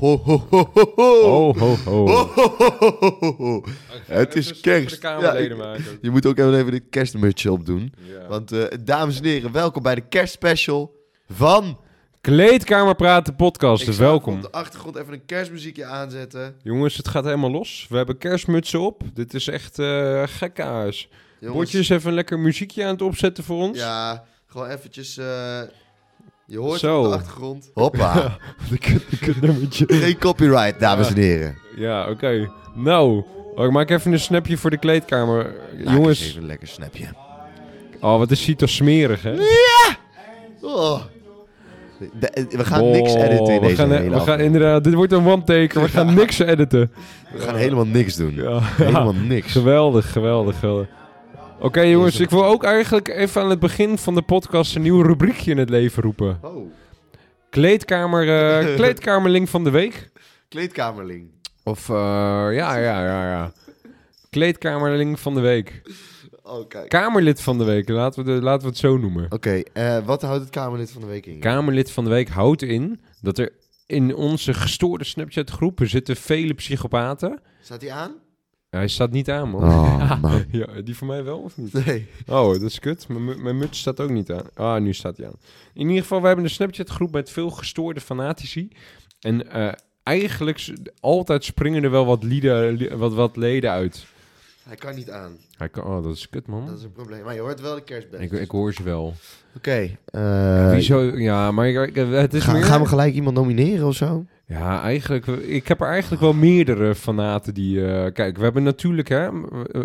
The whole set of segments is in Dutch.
ho, ho, ho, ho, ho. Oh, ho, ho. Ho, ho, ho, ho, ho. Het is kerst. Ja, maken. Je moet ook even even de kerstmutsje opdoen. Ja. Want, eh, dames en heren, welkom bij de kerstspecial van... Kleedkamer Praten podcast, Ik zal welkom. Op de achtergrond even een kerstmuziekje aanzetten. Jongens, het gaat helemaal los. We hebben kerstmutsen op. Dit is echt eh gek huis. Jongens, Botjes even een lekker muziekje aan het opzetten voor ons. Ja, gewoon eventjes... eh, je hoort het Zo. op de achtergrond. Hoppa. De kut- de kutnummertje. Geen copyright, dames en heren. Ja, oké. Nou, oh, ik maak even een snapje voor de kleedkamer. Maak eens Jongens, Even een lekker snapje. oh, wat is Cito smerig, hè? Oh. De- we gaan niks Oh, editen in we deze gaan, hele we gaan aflevering. inderdaad, dit wordt een one-taker. We gaan niks editen. We gaan helemaal niks doen. Ja. Helemaal niks. Geweldig, geweldig, geweldig. Oké jongens, ik wil ook eigenlijk even aan het begin van de podcast een nieuw rubriekje in het leven roepen. Oh. Kleedkamer, eh, kleedkamerling van de week. Kleedkamerling. Of, eh, ja, ja, ja, ja. Kleedkamerling van de week. Oh, kijk. Kamerlid van de week, laten we, de, laten we het zo noemen. Oké, eh, wat houdt het Kamerlid van de week in? Kamerlid van de week houdt in dat er in onze gestoorde Snapchat groepen zitten vele psychopaten. Staat hij aan? Hij staat niet aan, man. Oh, man. Ja, die van mij wel of niet? Nee. Oh, dat is kut. Mijn, mu- mijn muts staat ook niet aan. Ah, nu staat hij aan. In ieder geval, we hebben een Snapchat-groep met veel gestoorde fanatici. En eh, eigenlijk, altijd springen er wel wat, lieden, wat, wat leden uit. Hij kan niet aan. Hij kan, oh, dat is kut, man. Dat is een probleem. Maar je hoort wel de kerstbel. Ik, ik hoor ze wel. Oké. eh? Ja, maar ik- het is meer... gaan we gelijk iemand nomineren of zo? Ja, eigenlijk. Ik heb er eigenlijk wel meerdere fanaten die. eh, kijk, we hebben natuurlijk, hè,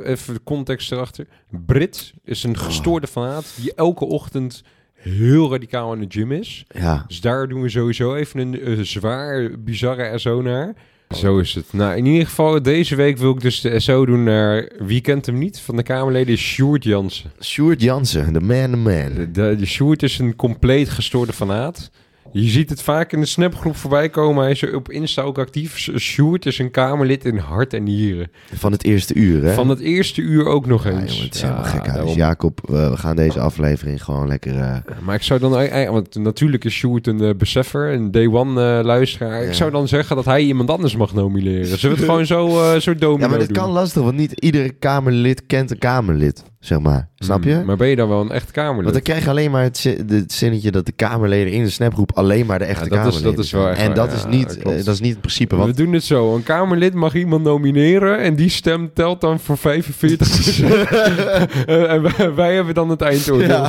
even de context erachter. Brit is een gestoorde fanaat die elke ochtend heel radicaal in de gym is. Ja. Dus daar doen we sowieso even een eh, zwaar, bizarre SO naar. Zo is het. Nou, in ieder geval, deze week wil ik dus de SO doen naar. Wie kent hem niet? Van de Kamerleden is Sjoerd Jansen. Sjoerd Jansen, de man, the man. De, de, de Sjoerd is een compleet gestoorde fanaat. Je ziet het vaak in de snapgroep voorbij komen. Hij is op Insta ook actief. Sjoerd is een Kamerlid in hart en nieren. Van het eerste uur, hè? Van het eerste uur ook nog Ja, eens. jongen, het is Ja, helemaal gek daarom. Jacob, we, we gaan deze aflevering gewoon lekker... eh, Maar ik zou dan... Want natuurlijk is Sjoerd een eh, beseffer, een day one eh, luisteraar. Ja. Ik zou dan zeggen dat hij iemand anders mag nomineren. Zullen we het gewoon zo, zo domino Ja, maar dat doen? kan lastig, want niet iedere Kamerlid kent een Kamerlid, zeg maar. Snap je? Hmm, Maar ben je dan wel een echt Kamerlid? Want dan krijg je alleen maar het, zinnetje dat de Kamerleden in de snapgroep alleen maar de echte Ja, dat is- Kamerleden dat is wel echt En waar, dat, ja, is niet, klopt. eh, dat is niet het principe. We Want doen het zo. Een Kamerlid mag iemand nomineren en die stem telt dan voor 45 En wij, wij hebben dan het eindoordeel.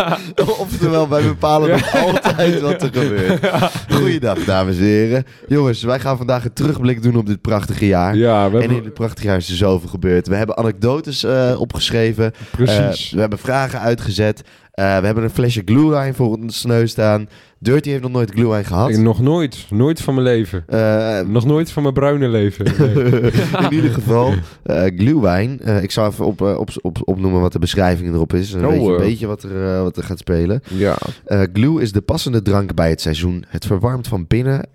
Oftewel, wij bepalen nog altijd wat er gebeurt. Goeiedag, dames en heren. Jongens, wij gaan vandaag een terugblik doen op dit prachtige jaar. Ja, we En in dit prachtige jaar is er zoveel gebeurd. We hebben anekdotes eh, opgeschreven. Precies. Eh, we hebben vragen uitgezet. Eh, we hebben een flesje glühwein voor ons neus staan. Dirty heeft nog nooit glühwein gehad. Ik- nog nooit. Nooit van mijn leven. Eh, Nog nooit van mijn bruine leven. Nee. in ieder geval, eh glühwein. Eh, ik zal even op, eh, op, op, opnoemen wat de beschrijving erop is. Dan Oh, weet je een eh. beetje wat er, eh, wat er gaat spelen. ja. Eh glue is de passende drank bij het seizoen. Het verwarmt van binnen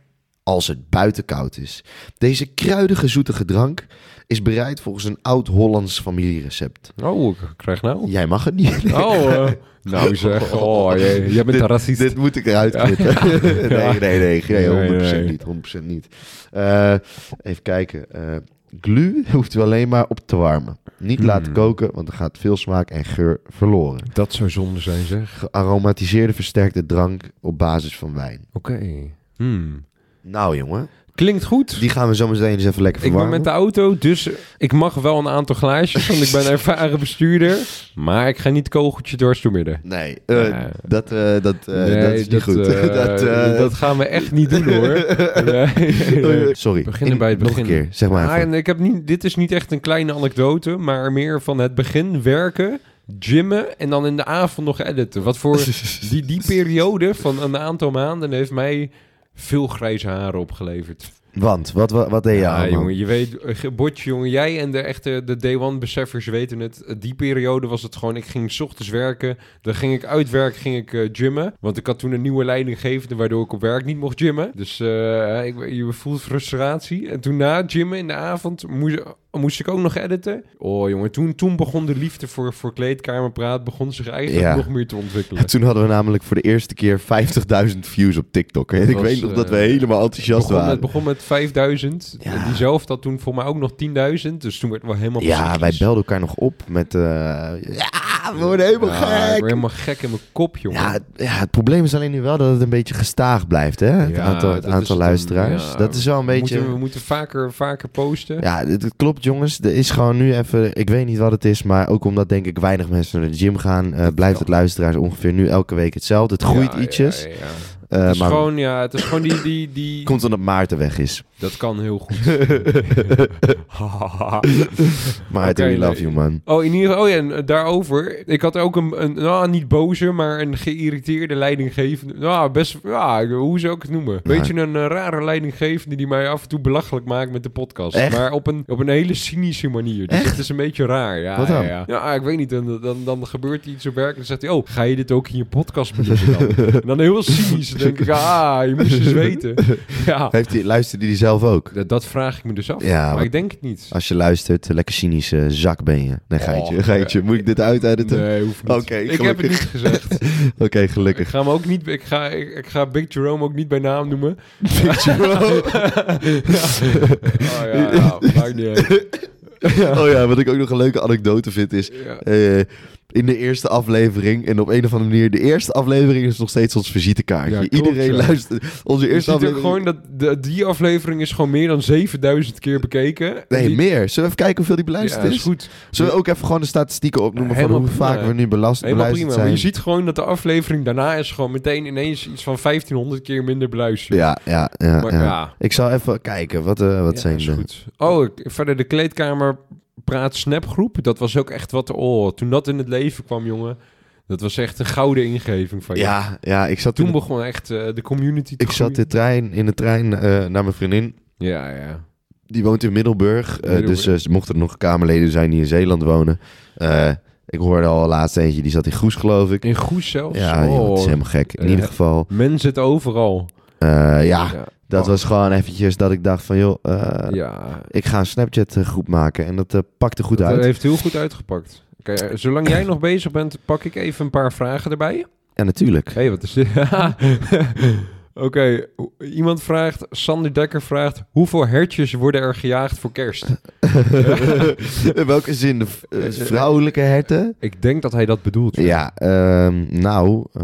als het buiten koud is. Deze kruidige zoetige drank is bereid volgens een oud-Hollands familierecept. Oh, ik krijg nou. Jij mag het niet. Oh, eh, nou zeg. Oh, jij, jij bent een racist. Dit moet ik eruit knippen. nee, nee, nee, nee, 100% Nee, nee. niet. 100% niet. Eh, even kijken. Eh glue hoeft u alleen maar op te warmen. Niet Hmm. laten koken, want dan gaat veel smaak en geur verloren. Dat zou zonde zijn, zeg. Gearomatiseerde versterkte drank op basis van wijn. Oké. Hmm. Nou jongen, Klinkt goed. die gaan we zo meteen eens even lekker Ik ben verwarmen. met de auto, dus ik mag wel een aantal glaasjes, want ik ben een ervaren bestuurder. Maar ik ga niet kogeltje dwars door midden. Nee, eh, dat, eh, dat, eh, Nee, dat is niet goed. dat, dat gaan we echt niet doen hoor. Nee. Sorry, Beginnen in- bij het nog begin. een keer, zeg maar Ah, ik heb niet, dit is niet echt een kleine anekdote, maar meer van het begin werken, gymmen en dan in de avond nog editen. Wat voor die, die periode van een aantal maanden heeft mij veel grijze haren opgeleverd. Want, wat, wat, wat deed je Ja, allemaal? jongen, je weet, eh, botje, jongen, jij en de echte de day one beseffers weten het. Die periode was het gewoon, ik ging 's ochtends werken, dan ging ik uit werk, ging ik eh, gymmen. Want ik had toen een nieuwe leidinggevende, waardoor ik op werk niet mocht gymmen. Dus eh, ik, je voelt frustratie. En toen na gymmen in de avond moest, moest ik ook nog editen. Oh jongen, toen, toen begon de liefde voor, voor kleedkamerpraat... begon zich eigenlijk Ja. nog meer te ontwikkelen. Toen hadden we namelijk voor de eerste keer 50.000 views op TikTok. En ik was, weet nog dat we eh, helemaal enthousiast begon waren. met, begon met 5000. Ja. En Die zelf had toen voor mij ook nog 10.000. Dus toen werd het wel helemaal Ja, wij belden elkaar nog op met... eh, ja, we worden helemaal Ja, Ik gek. word helemaal gek in mijn kop, jongen. Ja, het- ja, het probleem is alleen nu wel dat het een beetje gestaag blijft, hè? Het Ja, aantal, het aantal luisteraars. dat is wel een we beetje... moeten, we moeten vaker, vaker posten. Ja, het, klopt jongens. Er is gewoon nu even... Ik weet niet wat het is, maar ook omdat denk ik weinig mensen naar de gym gaan... eh, blijft het luisteraars ongeveer nu elke week hetzelfde. Het groeit ietsjes. Ja, eh, Het is maar gewoon, ja, het is gewoon die... die, die... komt omdat Maarten weg is. Dat kan heel goed. Maarten, Oké, we love you, man. Oh, in ieder geval, oh ja, en eh, daarover. Ik had ook een, een nou, niet boze, maar een geïrriteerde leidinggevende. Nou, best, ja, hoe zou ik het noemen? Beetje een eh, rare leidinggevende die mij af en toe belachelijk maakt met de podcast. Echt? Maar op een, op een hele cynische manier. Dus Echt? het is een beetje raar. Ja, Wat dan? Ja, ja. ja, ik weet niet. Dan, dan, dan gebeurt iets op werk en dan zegt hij, oh, ga je dit ook in je podcast benoemen dan? en dan heel cynisch. Denk ik, ah, je moest eens weten. Ja, Heeft hij, luisterde die zelf ook? dat, dat vraag ik me dus af. Ja, maar ik denk het niet. Als je luistert, lekker cynische zak ben je. Nee, geitje, Oh, geitje. Moet ik dit uit Nee, hoeft niet. Oké, ik heb het niet gezegd. Oké, Ik gelukkig. ga hem ook niet. Ik ga, ik, ik ga Big Jerome ook niet bij naam noemen. oh ja, ja, maakt niet uit. Oh ja, wat ik ook nog een leuke anekdote vind is... Ja. eh, in de eerste aflevering, en op een of andere manier... De eerste aflevering is nog steeds ons visitekaartje. Ja, klopt, Iedereen ja. luistert. Onze Je eerste ziet ook aflevering... gewoon dat de, die aflevering is gewoon meer dan 7000 keer bekeken. Nee, Die- meer. Zullen we even kijken hoeveel die Ja, beluisterd is is? goed. Zullen we ook even gewoon de statistieken opnoemen... van hoe prima. vaak we nu belast, Helemaal beluisterd prima. Maar je ziet gewoon dat de aflevering daarna is gewoon meteen ineens iets van 1500 keer minder beluisterd. Ja, ja, ja. Maar ja. ja. Ik zal even kijken. Wat, eh, wat Ja, zijn is de... goed. Oh, verder de kleedkamer praat snapgroep. Dat was ook echt wat. Oh, toen dat in het leven kwam, jongen. Dat was echt een gouden ingeving van je. Ja, ja, ik zat Toen de, begon echt eh, de community te ik zat de trein, in de trein eh, naar mijn vriendin. Ja, ja. Die woont in Middelburg. eh, Middelburg. dus eh, ze mochten er nog kamerleden zijn die in Zeeland wonen. Ik hoorde al laatst eentje, die zat in Goes, geloof ik. In Goes zelfs. Ja, joh, het is oh, helemaal gek. In ieder geval, men zit overal. Eh, ja, dat Oh. was gewoon eventjes dat ik dacht van, joh, eh, ja. ik ga een Snapchat-groep maken. En dat eh, pakte goed Dat uit. heeft heel goed uitgepakt. Oké, eh, zolang jij nog bezig bent, pak ik even een paar vragen erbij. Ja, natuurlijk. Hé, hey, wat is dit? Oké, iemand vraagt, Sander Dekker vraagt, hoeveel hertjes worden er gejaagd voor kerst? In welke zin? De eh, vrouwelijke herten? Ik denk dat hij dat bedoelt. Ja, ehm, nou... eh,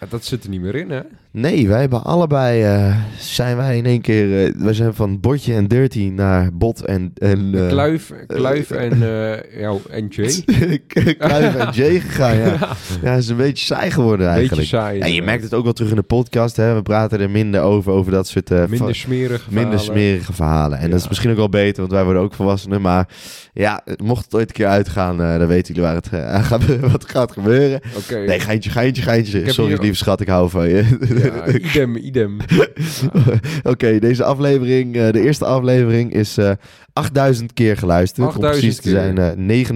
Ja, Dat zit er niet meer in, hè? Nee, wij hebben allebei, eh, zijn wij in één keer, eh, wij zijn van Botje en Dirty naar Bot en... en eh, Kluif, Kluif en, ja, en Jay. Kluif en Jay gegaan, ja. Ja, is een beetje saai geworden Beetje eigenlijk. saai. Ja, je merkt het ook wel terug in de podcast, hè. We praten er minder over, over dat soort... Minder va- smerig. minder smerige verhalen. En Ja. dat is misschien ook wel beter, want wij worden ook volwassenen. Maar ja, mocht het ooit een keer uitgaan, eh, dan weten jullie waar het eh, gaat, wat gaat gebeuren. Nee, geintje, geintje, geintje. Sorry, hier- lieve schat, ik hou van je. Ja, idem, idem. Oké, deze aflevering, eh, de eerste aflevering is eh 8000 keer geluisterd. Om 8000 precies te keer. zijn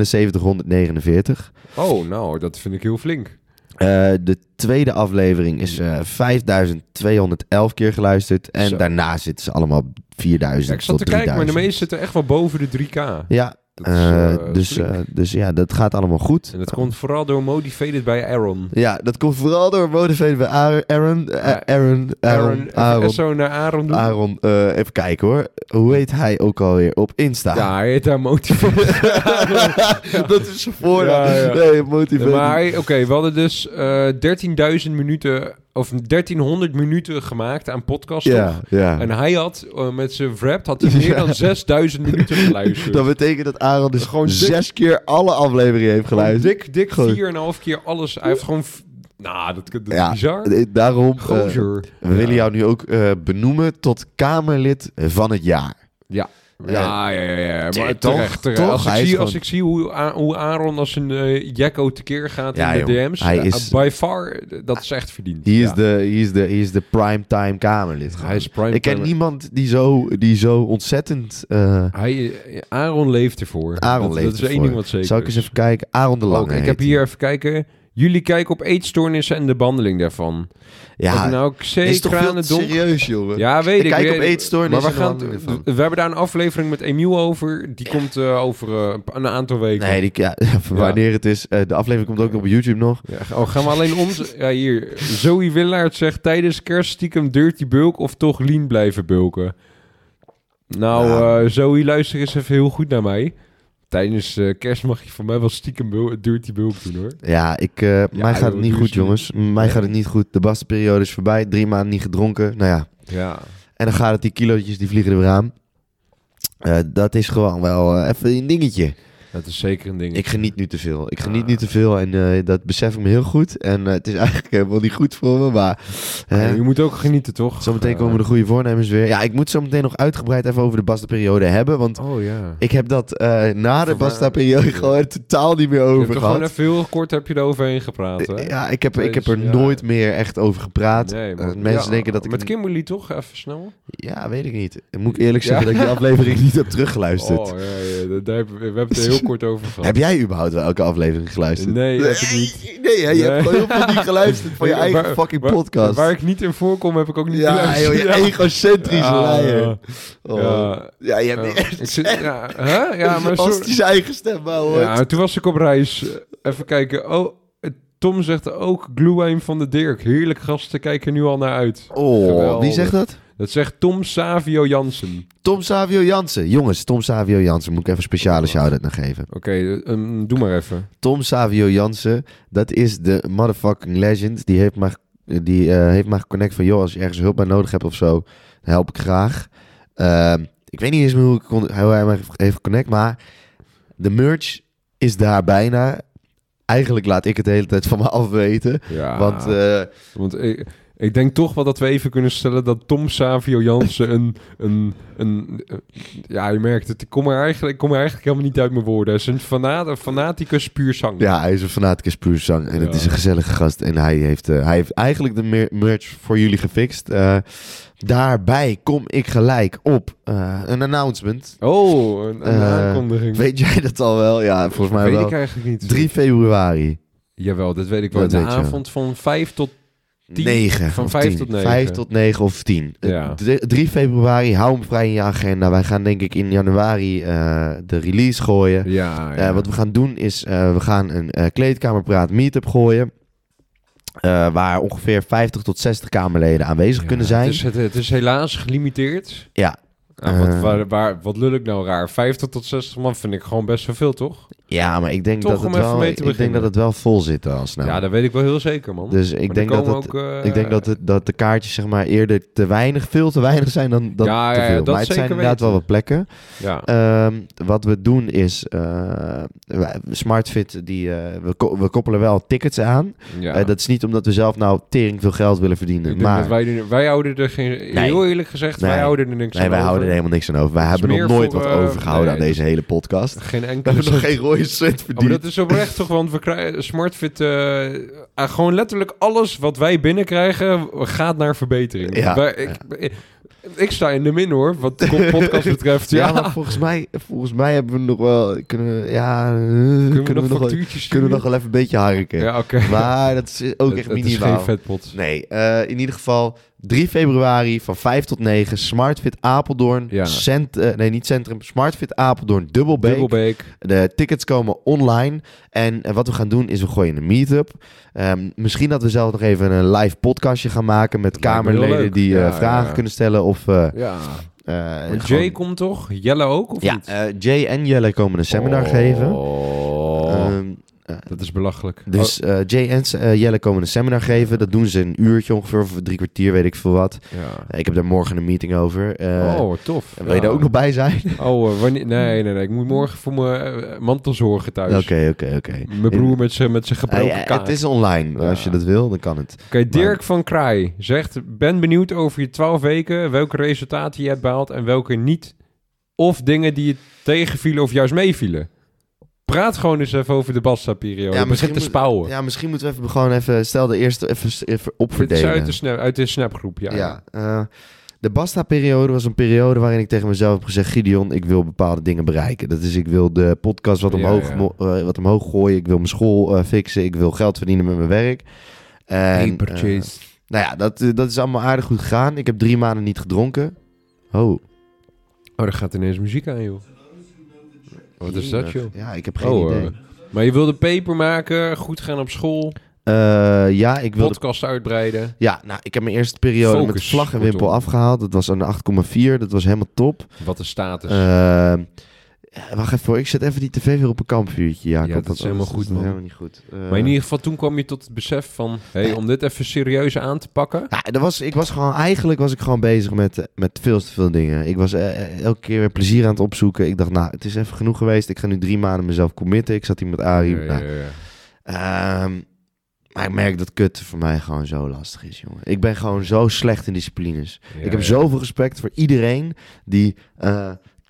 eh 7949. Oh, nou, dat vind ik heel flink. De tweede aflevering is eh 5211 keer geluisterd. En Zo. daarna zitten ze allemaal 4000 Ja, ik zat tot te kijken, maar de 3000. meeste zitten echt wel boven de 3K. Ja, is, eh, eh, dus, eh, dus ja, dat gaat allemaal goed. En dat komt vooral door Motivated by Aaron. Ja, dat komt vooral door Motivated bij Aaron. Aaron. Aaron, Aaron, even Aaron. zo naar Aaron doen. Aaron, even kijken hoor. Hoe heet hij ook alweer op Insta? Ja, hij heet daar Motivated. dat is zijn voornaam. Ja, ja. Nee, Motivated. maar oké, we hadden dus eh 13.000 minuten, of 1300 minuten gemaakt aan podcast. ja, ja. En hij had eh, met zijn wrap had hij meer Ja. dan 6000 minuten geluisterd. Dat betekent dat Aaron dus Gewoon dik- zes keer alle afleveringen heeft geluisterd. dik, dik Gewoon- 4,5 keer alles. Hij heeft gewoon... Nou, dat, dat is Ja, bizar. Eh, Daarom, Gozer. we willen jou nu ook benoemen tot Kamerlid van het jaar. Ja. Ja, ja, ja, ja. Maar toch, terecht, terecht. toch? Als, ik zie, als gewoon- ik zie hoe, hoe Aaron als een eh Jacko tekeer gaat Ja, in de. DM's, Hij eh, is- by far, eh, dat is echt verdiend. Hij is, de, hij is, de, hij is de primetime Kamerlid. Hij is prime Ik ken time- niemand die zo, die zo ontzettend... eh, Hij, Aaron leeft ervoor. Aaron dat, leeft dat is één ervoor. ding wat zeker Zal ik eens even kijken? Aaron de Lange Ook, ik heb hier even kijken. Jullie kijken op eetstoornissen en de behandeling daarvan. Ja, nou is toch veel te serieus, jongen. Ja, weet ik. Ik kijk weet op eetstoornissen Maar we, en gaan, de behandeling we hebben daar een aflevering met Emiel over. Die komt eh, over eh, een aantal weken. Nee, die, ja, wanneer het is. eh, de aflevering komt ook op YouTube nog. Ja, oh, gaan we alleen ons... Ja, hier. Zoe Willaert zegt tijdens kerst stiekem dirty bulk of toch lean blijven bulken. Nou, Ja. eh, Zoe, luister eens even heel goed naar mij. Tijdens eh, kerst mag je voor mij wel stiekem bul- dirty bulk doen, hoor. Ja, ik, eh, mij gaat het niet goed, jongens. Mij gaat het niet goed. De bastenperiode is voorbij. Drie maanden niet gedronken. Nou ja. Ja. En dan gaat het, die kilootjes, die vliegen er weer aan. Eh, dat is gewoon wel even een dingetje. Dat is zeker een ding. Ik geniet nu te veel. Ik geniet Ah. nu te veel en eh, dat besef ik me heel goed. En eh, het is eigenlijk helemaal niet goed voor me, maar... Ja, eh, je moet ook genieten, toch? Zometeen Eh, komen de goede voornemens weer. Ja, ik moet zo meteen nog uitgebreid even over de Basta-periode hebben. Want Oh ja. ik heb dat na de Basta-periode gewoon totaal niet meer over er gewoon gehad. even heel kort heb je eroverheen gepraat, hè? Ja, ik heb, ik heb er Ja. nooit meer echt over gepraat. Nee, maar- mensen ja, denken dat ik... Met Kimberly toch? Even snel. Ja, weet ik niet. Moet ik eerlijk zeggen dat ik die aflevering niet heb teruggeluisterd. Oh, ja, ja, daar- we, hebben het heel kort over. Heb jij überhaupt wel elke aflevering geluisterd? Nee, heb ik niet. Nee, hè, je hebt gewoon heel veel niet geluisterd van je eigen waar- fucking waar- podcast. Waar ik niet in voorkom, heb ik ook niet ja, geluisterd. joh, je egocentrische Ja, leier. Oh. ja. Ja, je hebt Ja. niet echt zit, ja, hè? ja, maar als zijn eigen stem hoort. ja, toen was ik op reis. Even kijken. Oh, Tom zegt ook Glühwein van de Dirk. Heerlijk gasten, kijken nu al naar uit. oh, Geweldig. wie zegt dat? Dat zegt Tom Savio Jansen. Tom Savio Jansen. Jongens, Tom Savio Jansen. Moet ik even een speciale shout-out naar geven. Oké, eh, um, doe maar even. Tom Savio Jansen, dat is de motherfucking legend. Die heeft mij, die, eh, heeft mij geconnect van... joh, als je ergens hulp bij nodig hebt of zo, help ik graag. Ehm, ik weet niet eens meer hoe, ik kon, hoe hij mij heeft geconnect, maar... de merch is daar bijna. Eigenlijk laat ik het de hele tijd van me afweten. Ja, Want eh, want ik, ik denk toch wel dat we even kunnen stellen dat Tom Savio Jansen een, een, een, eh, ja, je merkt het. Ik kom er eigenlijk, ik kom er eigenlijk helemaal niet uit mijn woorden. Hij is een fana- een fanaticus puur zang. ja, hij is een fanaticus puur zang. En het is een gezellige gast. En hij heeft, eh, hij heeft eigenlijk de mer- merch voor jullie gefixt. Eh, daarbij kom ik gelijk op een announcement. Oh, een, een aankondiging. Weet jij dat al wel? Ja, volgens mij weet wel. ik eigenlijk niet. 3 februari. Jawel, dat weet ik wel. Dat de weet avond van 5 tot 10. 9. Van of 5 10. tot 9. 5 tot 9 of 10. Ja. Eh, d- 3 februari, hou hem vrij in je agenda. Wij gaan denk ik in januari eh, de release gooien. Ja, Eh, ja. wat we gaan doen is, eh, we gaan een kleedkamerpraat meetup gooien. Waar ongeveer 50 tot 60 kamerleden aanwezig kunnen zijn. Het is, het, het is helaas gelimiteerd. Ja. Ah, wat, waar, waar, wat lul ik nou raar? 50 tot 60 man vind ik gewoon best zoveel, toch? Ja, maar ik denk, Toch dat het, wel, ik denk dat het wel vol zit al snel. Ja, dat weet ik wel heel zeker, man. dus ik Maar denk dat, het, ook, eh, ik denk dat, het, dat de kaartjes zeg maar eerder te weinig, veel te weinig zijn dan, dan Ja, te ja, veel. dat maar het zijn inderdaad weten. wel wat plekken. Ja. Ehm, wat we doen is, eh, wij- SmartFit, die, eh, we, ko- we koppelen wel tickets aan. ja. Dat is niet omdat we zelf nou tering veel geld willen verdienen. Maar wij, wij houden er geen... Heel eerlijk gezegd, wij houden er niks nee, aan wij over. houden er helemaal niks aan over. Wij hebben nog nooit voor, wat eh, overgehouden nee, aan deze hele podcast. Geen We enkele... hebben nog geen Oh, maar dat is oprecht toch, want we krijgen SmartFit... eh, ah, gewoon letterlijk alles wat wij binnenkrijgen gaat naar verbetering. Ja. Wij- ik, ik, ik sta in de min hoor, wat de podcast betreft. ja, Ja, maar volgens mij, volgens mij hebben we nog wel... Kunnen we, ja, eh, kunnen we nog nog wel, factuurtjes kunnen we nog wel even een beetje harken. Ja, oké. Maar dat is ook echt het is minimaal. geen vetpot. Nee, eh, in ieder geval 3 februari van 5 tot 9. SmartFit Apeldoorn. Ja. Cent, eh, nee, niet Centrum. SmartFit Apeldoorn Dubbelbeek. Dubbelbeek. De tickets komen online. En eh, wat we gaan doen is we gooien een meetup. Ehm, misschien dat we zelf nog even een live podcastje gaan maken met Dat kamerleden die eh, vragen ja. kunnen stellen. Of Ja. gewoon- Jay komt toch? Jelle ook, of Ja, niet? Jay en Jelle komen een seminar Oh, geven. Ehm, dat is belachelijk. dus eh, Jay en eh, Jelle komen een seminar geven. Dat doen ze een uurtje ongeveer, of drie kwartier, weet ik veel wat. Ja. Eh, ik heb daar morgen een meeting over. Eh, oh, tof. Wil je daar ook nog bij zijn? Oh, wanneer... nee, nee, nee. Ik moet morgen voor mijn mantel zorgen thuis. Oké, oké, oké. Mijn broer met zijn met zijn gebroken kaak. Het is online. Als je dat wil, dan kan het. Oké, Dirk van Kraai zegt... Ben benieuwd over je 12 weken, welke resultaten je hebt behaald en welke niet. Of dingen die je tegenvielen of juist meevielen. Praat gewoon eens even over de Basta-periode. Ja, begin te spouwen. Ja, misschien moeten we even gewoon even... Stel de eerste even, even opverdelen. uit de, snap, uit de snapgroep, ja. ja. eh, De Basta-periode was een periode waarin ik tegen mezelf heb gezegd... Gideon, ik wil bepaalde dingen bereiken. Dat is, ik wil de podcast wat omhoog, ja. eh, wat omhoog gooien. Ik wil mijn school eh, fixen. Ik wil geld verdienen met mijn werk. En, eh, nou ja, dat, dat is allemaal aardig goed gegaan. Ik heb drie maanden niet gedronken. Oh, Oh, er gaat ineens muziek aan, joh. Wat is dat, joh? Ja, ik heb geen Oh, idee. eh, maar je wilde paper maken, goed gaan op school, Eh, ja, ik wilde podcast uitbreiden. Ja, nou, ik heb mijn eerste periode met Focus, vlag en wimpel afgehaald. Dat was de 8,4. Dat was helemaal top. Wat de status. Eh, wacht even hoor. Ik zet even die tv weer op een kampvuurtje, Jacob. Ja, dat is helemaal goed, man. helemaal niet goed. Eh, maar in ieder geval, toen kwam je tot het besef van... Hey, om dit even serieus aan te pakken... Ja, dat was, ik was gewoon, eigenlijk was ik gewoon bezig met, eh, met veel te veel dingen. Ik was elke keer weer plezier aan het opzoeken. Ik dacht, nou, het is even genoeg geweest. Ik ga nu drie maanden mezelf committen. Ik zat hier met Arie. Ja, ja, Nou, ja. Ehm, maar ik merk dat kutten voor mij gewoon zo lastig is, jongen. Ik ben gewoon zo slecht in disciplines. Ik heb zoveel respect voor iedereen die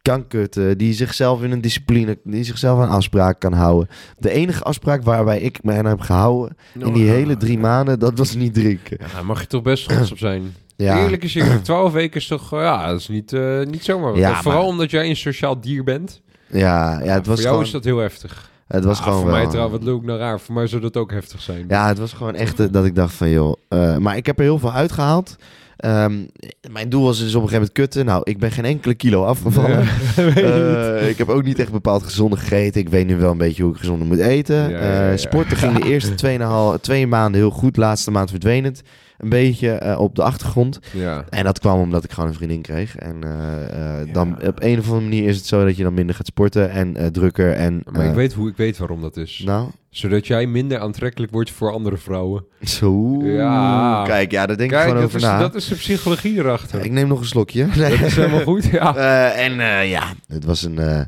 kan kutten, die zichzelf in een discipline, die zichzelf aan afspraken kan houden. De enige afspraak waarbij ik me aan heb gehouden in die Nou, hele drie maanden, dat was niet drinken. Ja, daar mag je toch best trots op zijn. Ja, Eerlijk is eerlijk. 12 weken is toch... eh, ja, dat is niet, eh, niet zomaar. Ja, Vooral maar- omdat jij een sociaal dier bent. ja, ja, het was voor jou gewoon, is dat heel heftig. het was Ah, gewoon voor wel. mij trouwens, wat leuk naar raar. Voor mij zou dat ook heftig zijn. Ja, het was gewoon echt eh, dat ik dacht van joh. eh, maar ik heb er heel veel uitgehaald. Ehm, mijn doel was dus op een gegeven moment kutten. Nou, ik ben geen enkele kilo afgevallen. Eh, ik heb ook niet echt bepaald gezonder gegeten. Ik weet nu wel een beetje hoe ik gezonder moet eten. Ja, Eh, sporten ging de eerste 2,5 twee maanden heel goed. Laatste maand verdween het een beetje eh, op de achtergrond. Ja. En dat kwam omdat ik gewoon een vriendin kreeg. En Ja. dan op een of andere manier is het zo dat je dan minder gaat sporten en drukker. En, Maar ik weet hoe ik weet waarom dat is. Nou, Zodat jij minder aantrekkelijk wordt voor andere vrouwen. zo. Ja. Kijk, ja, daar denk ik gewoon over is, na. dat is de psychologie erachter. Ja, ik neem nog een slokje. Dat is helemaal goed, ja. Eh, en eh, ja, het was een. eh,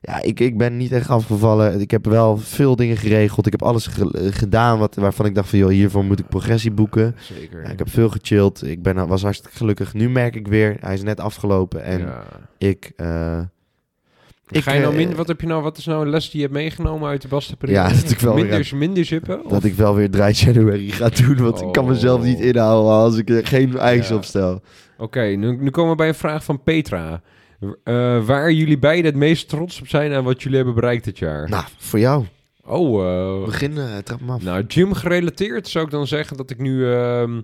ja, ik, ik ben niet echt afgevallen. Ik heb wel veel dingen geregeld. Ik heb alles ge- gedaan wat, waarvan ik dacht van... joh, hiervoor moet ik progressie boeken. Zeker. Ja, ik heb veel gechilled. Ik ben, was hartstikke gelukkig. Nu merk ik weer, hij is net afgelopen. En Ja. ik... ik, Ga je nou eh, wat heb je nou, wat is nou een les die je hebt meegenomen uit de Bastenperiode? Ja, dat ik wel weer minder, zippen? Of? dat ik wel weer dry January ga doen. Want ik kan mezelf Oh. niet inhouden als ik er geen eisen Ja. op stel. Oké, nu, nu komen we bij een vraag van Petra. Eh, waar jullie beiden het meest trots op zijn aan wat jullie hebben bereikt dit jaar? Nou, voor jou. Oh, eh, Begin, eh, trap af. nou, gym gerelateerd zou ik dan zeggen dat ik nu ehm,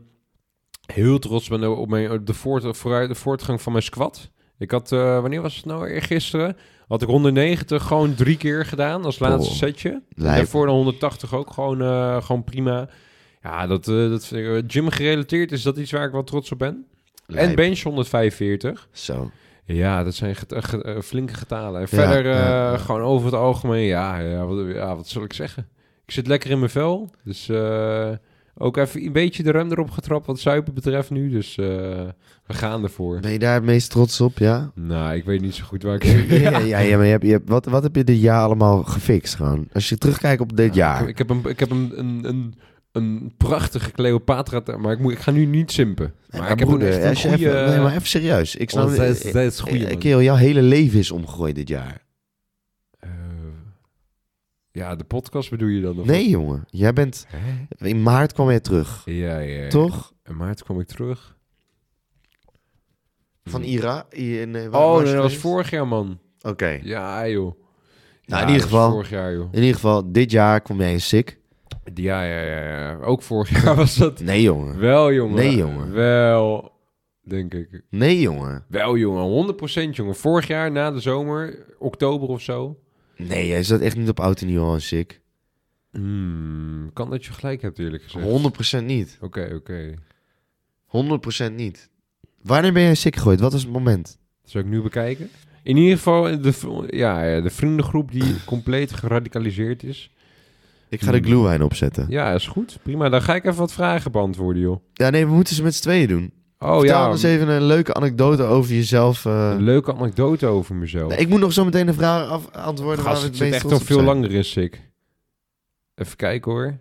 heel trots ben op mijn, op de, voort, vooruit, de voortgang van mijn squat. Ik had, eh, wanneer was het nou? Gisteren had ik 190 gewoon drie keer gedaan als laatste Oh, setje. Lijp. daarvoor de 180 ook gewoon, eh, gewoon prima. Ja, dat, eh, dat vind ik- gym gerelateerd is dat iets waar ik wel trots op ben. En bench 145. Zo. Ja, dat zijn get- ge- flinke getalen. En Ja, verder ja, gewoon over het algemeen, ja, ja, wat, ja, wat zal ik zeggen? Ik zit lekker in mijn vel. Dus ook even een beetje de rem erop getrapt wat zuipen betreft nu. Dus eh, we gaan ervoor. Ben je daar het meest trots op, ja? Nou, ik weet niet zo goed waar ik... ja, ja, ja, maar je hebt, je hebt, wat, wat heb je dit jaar allemaal gefixt gewoon? Als je terugkijkt op dit jaar. Ik heb een, ik heb een, een, een, een prachtige Cleopatra, maar ik, moet, ik ga nu niet simpen. Maar, ik heb broeder, echt een goede... even, nee, maar even serieus. Ik snap zij is- zij is goeie, eh, kerel, jouw hele leven is omgegooid dit jaar. Ja, de podcast bedoel je dan? Of Nee, jongen. Jij bent... Hè? In maart kwam je terug. Ja, ja, ja. Toch? In maart kwam ik terug. Van Ira? I- in, eh, waar Oh, was nee, dat was geweest? vorig jaar, man. Oké. Ja, joh. Nou, Ja, in ieder dat was geval- Vorig jaar, joh. In ieder geval, dit jaar kwam jij in sick. Ja, ja, ja, ja. Ook vorig jaar was dat. Nee, jongen. Wel, jongen. Nee, jongen. Wel, denk ik. Nee, jongen. Wel, jongen. 100% jongen. Vorig jaar, na de zomer, oktober of zo. Nee, jij zat echt niet op oud en nieuw al in sick. Hmm, kan dat je gelijk hebt, eerlijk gezegd. 100% niet. Oké, oké. 100% niet. Wanneer ben jij sick gegooid? Wat was het moment? Zal ik nu bekijken? In ieder geval, de, ja, de vriendengroep die compleet geradicaliseerd is. Ik ga de Hmm. glühwein opzetten. Ja, is goed. Prima. Dan ga ik even wat vragen beantwoorden, joh. Ja, nee, we moeten ze met z'n tweeën doen. Oh Vertel ja, eens even een leuke anekdote over jezelf. eh. een leuke anekdote over mezelf. Nee, ik moet nog zo meteen een vraag af antwoorden Gast, het het meest echt op veel zijn. langer in sick. Even kijken hoor.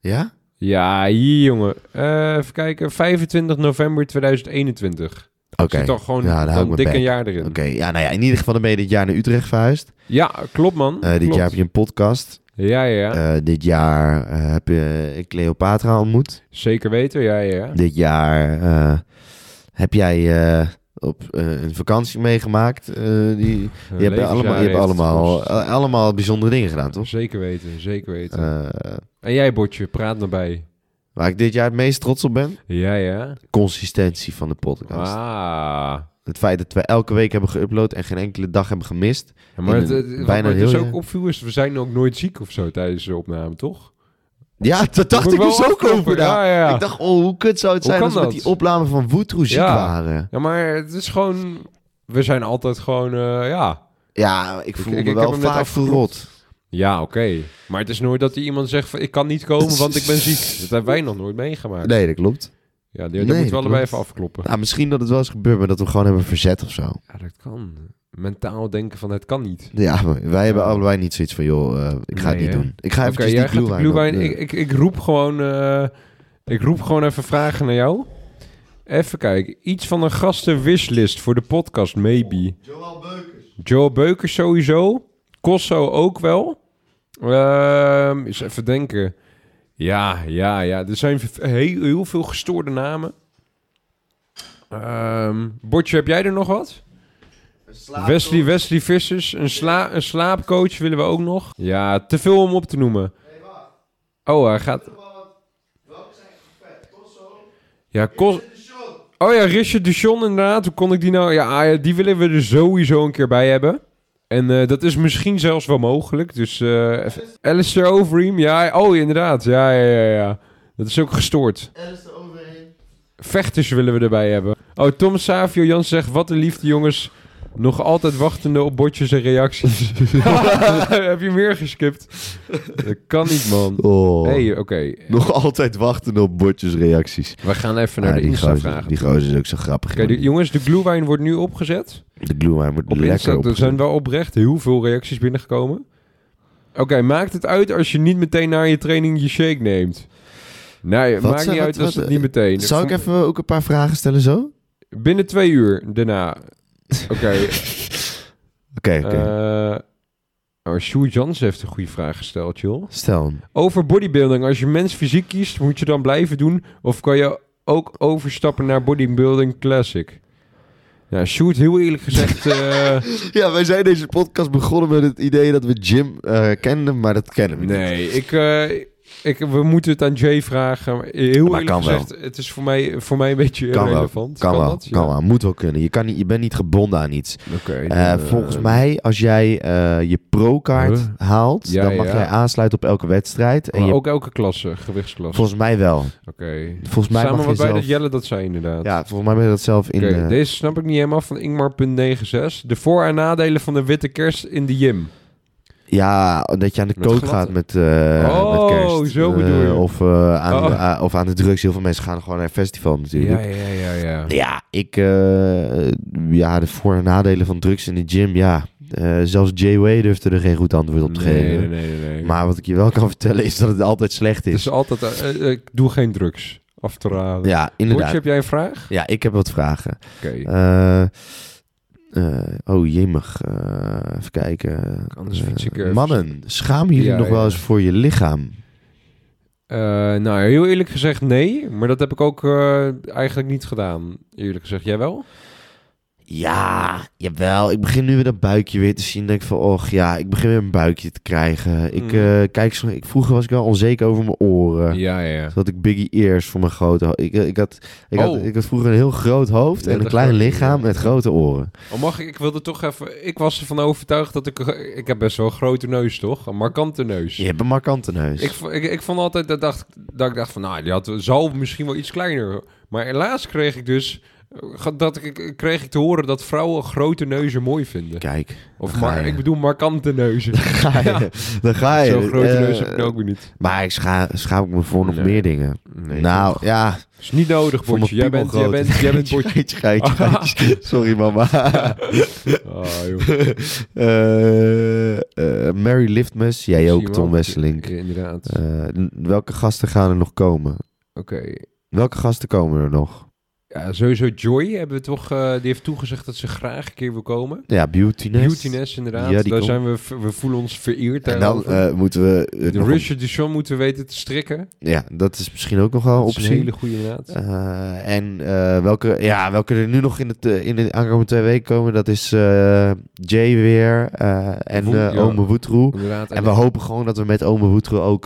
Ja? Ja, hier jongen. Eh, even kijken. 25 november 2021. Oké. Zit al gewoon Ja, dan ik dik een jaar erin. Oké, ja, nou ja, in ieder geval dan ben je dit jaar naar Utrecht verhuisd. Ja, klopt man. Eh, dit Klopt. jaar heb je een podcast. Ja, ja. Eh, dit jaar eh, heb je Cleopatra ontmoet. Zeker weten. Ja, ja. Dit jaar eh, heb jij eh, op eh, een vakantie meegemaakt? Eh, die, je hebt allemaal, je hebt allemaal, eh, allemaal bijzondere dingen gedaan, toch? Zeker weten, zeker weten. Eh, en jij, Botje, praat naar bij. Waar ik dit jaar het meest trots op ben? Ja, ja. Consistentie van de podcast. Ah. Het feit dat we elke week hebben geüpload en geen enkele dag hebben gemist. Ja, maar het, bijna heel dus ook opviel is, we zijn ook nooit ziek of zo tijdens de opname, toch? Ja, dat dacht ik dus ook over. Ja, ja. Ik dacht, oh, hoe kut zou het Hoe zijn als we met die opname van Woetroe ziek waren? Ja, maar het is gewoon... We zijn altijd gewoon, eh, ja... Ja, ik voel ik- me ik wel vaak verrot. Ja, oké. Maar het is nooit dat iemand zegt van... Ik kan niet komen, want ik ben ziek. Dat hebben wij nog nooit meegemaakt. Nee, dat klopt. Ja, die, Nee, dat moeten we dat allebei klopt. even afkloppen. Nou, misschien dat het wel eens gebeurt, maar dat we gewoon hebben verzet of zo. Ja, dat kan. Mentaal denken van het kan niet. Ja, maar wij hebben allebei niet zoiets van, joh, eh, ik ga Nee, het niet hè? doen. Ik ga Oké, eventjes jij die wine. Ik, ik, ik roep gewoon... eh, ik roep gewoon even vragen naar jou. Even kijken. Iets van een gastenwishlist voor de podcast, maybe. Joel Beukers. Joel Beukers sowieso. Kosso ook wel. Ehm eens even denken. Ja, ja, ja. Er zijn heel, heel veel gestoorde namen. Ehm Botje, heb jij er nog wat? Wesley, Wesley Vissers. Een, sla, een slaapcoach willen we ook nog. Ja, te veel om op te noemen. Oh, hij gaat... Ja, Kos... Oh ja, Richard Duchon inderdaad. Hoe kon ik die nou... Ja, ah, ja, die willen we er sowieso een keer bij hebben. En eh, dat is misschien zelfs wel mogelijk. Dus eh even- Alistair Overeem. Ja, oh inderdaad. Ja, ja, ja, ja. Dat is ook gestoord. Vechters willen we erbij hebben. Oh, Tom Savio Jans zegt... Wat een liefde, jongens. Nog altijd wachtende op botjes en reacties. Heb je meer geskipt? Dat kan niet, man. Oh, hey, oké. nog altijd wachten op bordjes reacties. We gaan even naar Ah, de die gozer, Insta-vragen. die gozer is ook zo grappig. Jongens, de glühwein wordt nu opgezet. De glue wordt Op lekker Insta, er zijn wel oprecht heel veel reacties binnengekomen. Oké, maakt het uit als je niet meteen na je training je shake neemt? Nee, Wat maakt niet wat- uit als het niet meteen. Zou ik even ook een paar vragen stellen zo? Binnen twee uur daarna. Oké. Oké, oké. eh oh, Sjoerd Jans heeft een goede vraag gesteld, joh. Stel hem. Over bodybuilding. Als je mens fysiek kiest, moet je dan blijven doen? Of kan je ook overstappen naar bodybuilding classic? Ja, Sjoerd, heel eerlijk gezegd... eh, Ja, wij zijn deze podcast begonnen met het idee dat we Jim eh kenden, maar dat kennen we niet. Nee, ik, eh, ik, we moeten het aan Jay vragen. Maar Heel eerlijk kan wel. gezegd, het is voor mij, voor mij een beetje Kan wel, irrelevant. Kan, wel, dat? Ja. kan wel. Moet wel kunnen. Je, kan niet, je bent niet gebonden aan iets. Eh, dan, volgens eh, mij, als jij eh, je pro-kaart Huh? haalt, Ja, dan mag ja. jij aansluiten op elke wedstrijd. En maar je, ook elke klasse, gewichtsklasse. volgens mij wel. Oké. Volgens mij Samen mag je bij zelf... dat Jelle dat zei inderdaad. Ja, volgens mij ben je dat zelf in... Eh, deze snap ik niet helemaal van Ingmar.96. De voor- en nadelen van de witte kerst in de gym. Ja, dat je aan de glatte- gaat met, eh Oh, met kerst. zo Eh, bedoel je. Of, eh, aan Oh. de, of aan de drugs. Heel veel mensen gaan gewoon naar een festival natuurlijk. Ja, ja, ja, ja. Ja, ik... eh, ja, de voor- en nadelen van drugs in de gym, ja. Eh, zelfs Jay Way durfde er geen goed antwoord op te nee, geven. nee, nee, nee, nee. Maar wat ik je wel kan vertellen is dat het altijd slecht is. is altijd... eh, eh, ik doe geen drugs. Af te raden. ja, inderdaad. heb jij een vraag? Ja, ik heb wat vragen. Oké. Eh, eh, oh, jemig. Eh, even kijken. Anders Eh, fiets ik even. mannen, schamen jullie Ja, nog wel eens voor je lichaam? Nou, heel eerlijk gezegd nee. Maar dat heb ik ook eigenlijk niet gedaan. Eerlijk gezegd, jij wel? Ja, jawel. Ik begin nu weer dat buikje weer te zien. Denk van, och ja, ik begin weer een buikje te krijgen. Ik, Mm. eh, kijk, zo, ik, vroeger was ik wel onzeker over mijn oren. Ja, ja, ja. Zodat ik Biggie Ears voor mijn grote ik, ik, had, ik, had, Oh. ik had vroeger een heel groot hoofd Ja, en een klein lichaam met grote oren. Oh, mag ik? Ik wilde toch even... Ik was ervan overtuigd dat ik... Ik heb best wel een grote neus, toch? Een markante neus. Je hebt een markante neus. Ik, ik, ik vond altijd dat, dacht, dat ik dacht van... Nou, die had, zal misschien wel iets kleiner. Maar helaas kreeg ik dus... Dat kreeg ik te horen dat vrouwen grote neuzen mooi vinden. Kijk, Of maar, ik bedoel markante neuzen. ga je. Dan ga je. Zo'n grote Eh, neus heb ik ook weer niet. Maar ik scha schaam ik me voor nog Nee. meer dingen. Nee, nou, toch? ja. is niet nodig, Voor Botje. Jij bent, jij bent, jij bent Botje. Geitje, geitje, geitje. Sorry, mama. Ah, joh. Eh, eh, Mary Liftmus, jij ook, Tom? Wesseling. Inderdaad. Welke gasten gaan er nog komen? Oké. Welke gasten komen er nog? Ja, sowieso Joy hebben we toch, eh, die heeft toegezegd dat ze graag een keer wil komen. Ja, Beautyness. Beautyness inderdaad, Ja, daar komt. zijn we, we voelen ons vereerd En dan eh, moeten we... eh, de Richard Duchamp moeten we weten te strikken. Ja, dat is misschien ook nog wel is een optie. hele goede inderdaad. Eh, en welke, ja, welke er nu nog in, het, in de aankomende twee weken komen, dat is Jay weer en Woe- eh ja. Ome Woetroe. En we hopen gewoon dat we met Ome Woetroe ook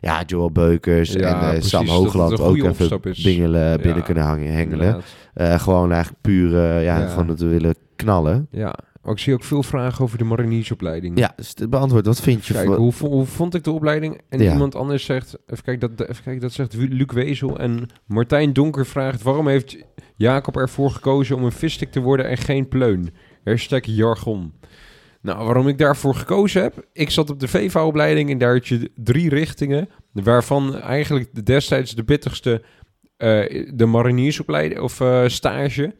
ja, Joel Beukers Ja, en precies, Sam Hoogland ook even bingelen, binnen kunnen hangen, hengelen. Uh, gewoon eigenlijk puur, uh, ja, gewoon dat we willen knallen. Ja, ik zie ook veel vragen over de mariniersopleiding. Ja, dus beantwoord, wat vind je? Kijk, voor- hoe, hoe vond ik de opleiding? En Ja. iemand anders zegt, even kijken, dat, even kijken, dat zegt Luc Wezel. En Martijn Donker vraagt, waarom heeft Jacob ervoor gekozen om een vistik te worden en geen pleun? Hashtag jargon. Nou, waarom ik daarvoor gekozen heb? Ik zat op de VV-opleiding en daar had je drie richtingen, waarvan eigenlijk de- destijds de pittigste eh, de mariniersopleiding of eh, stage.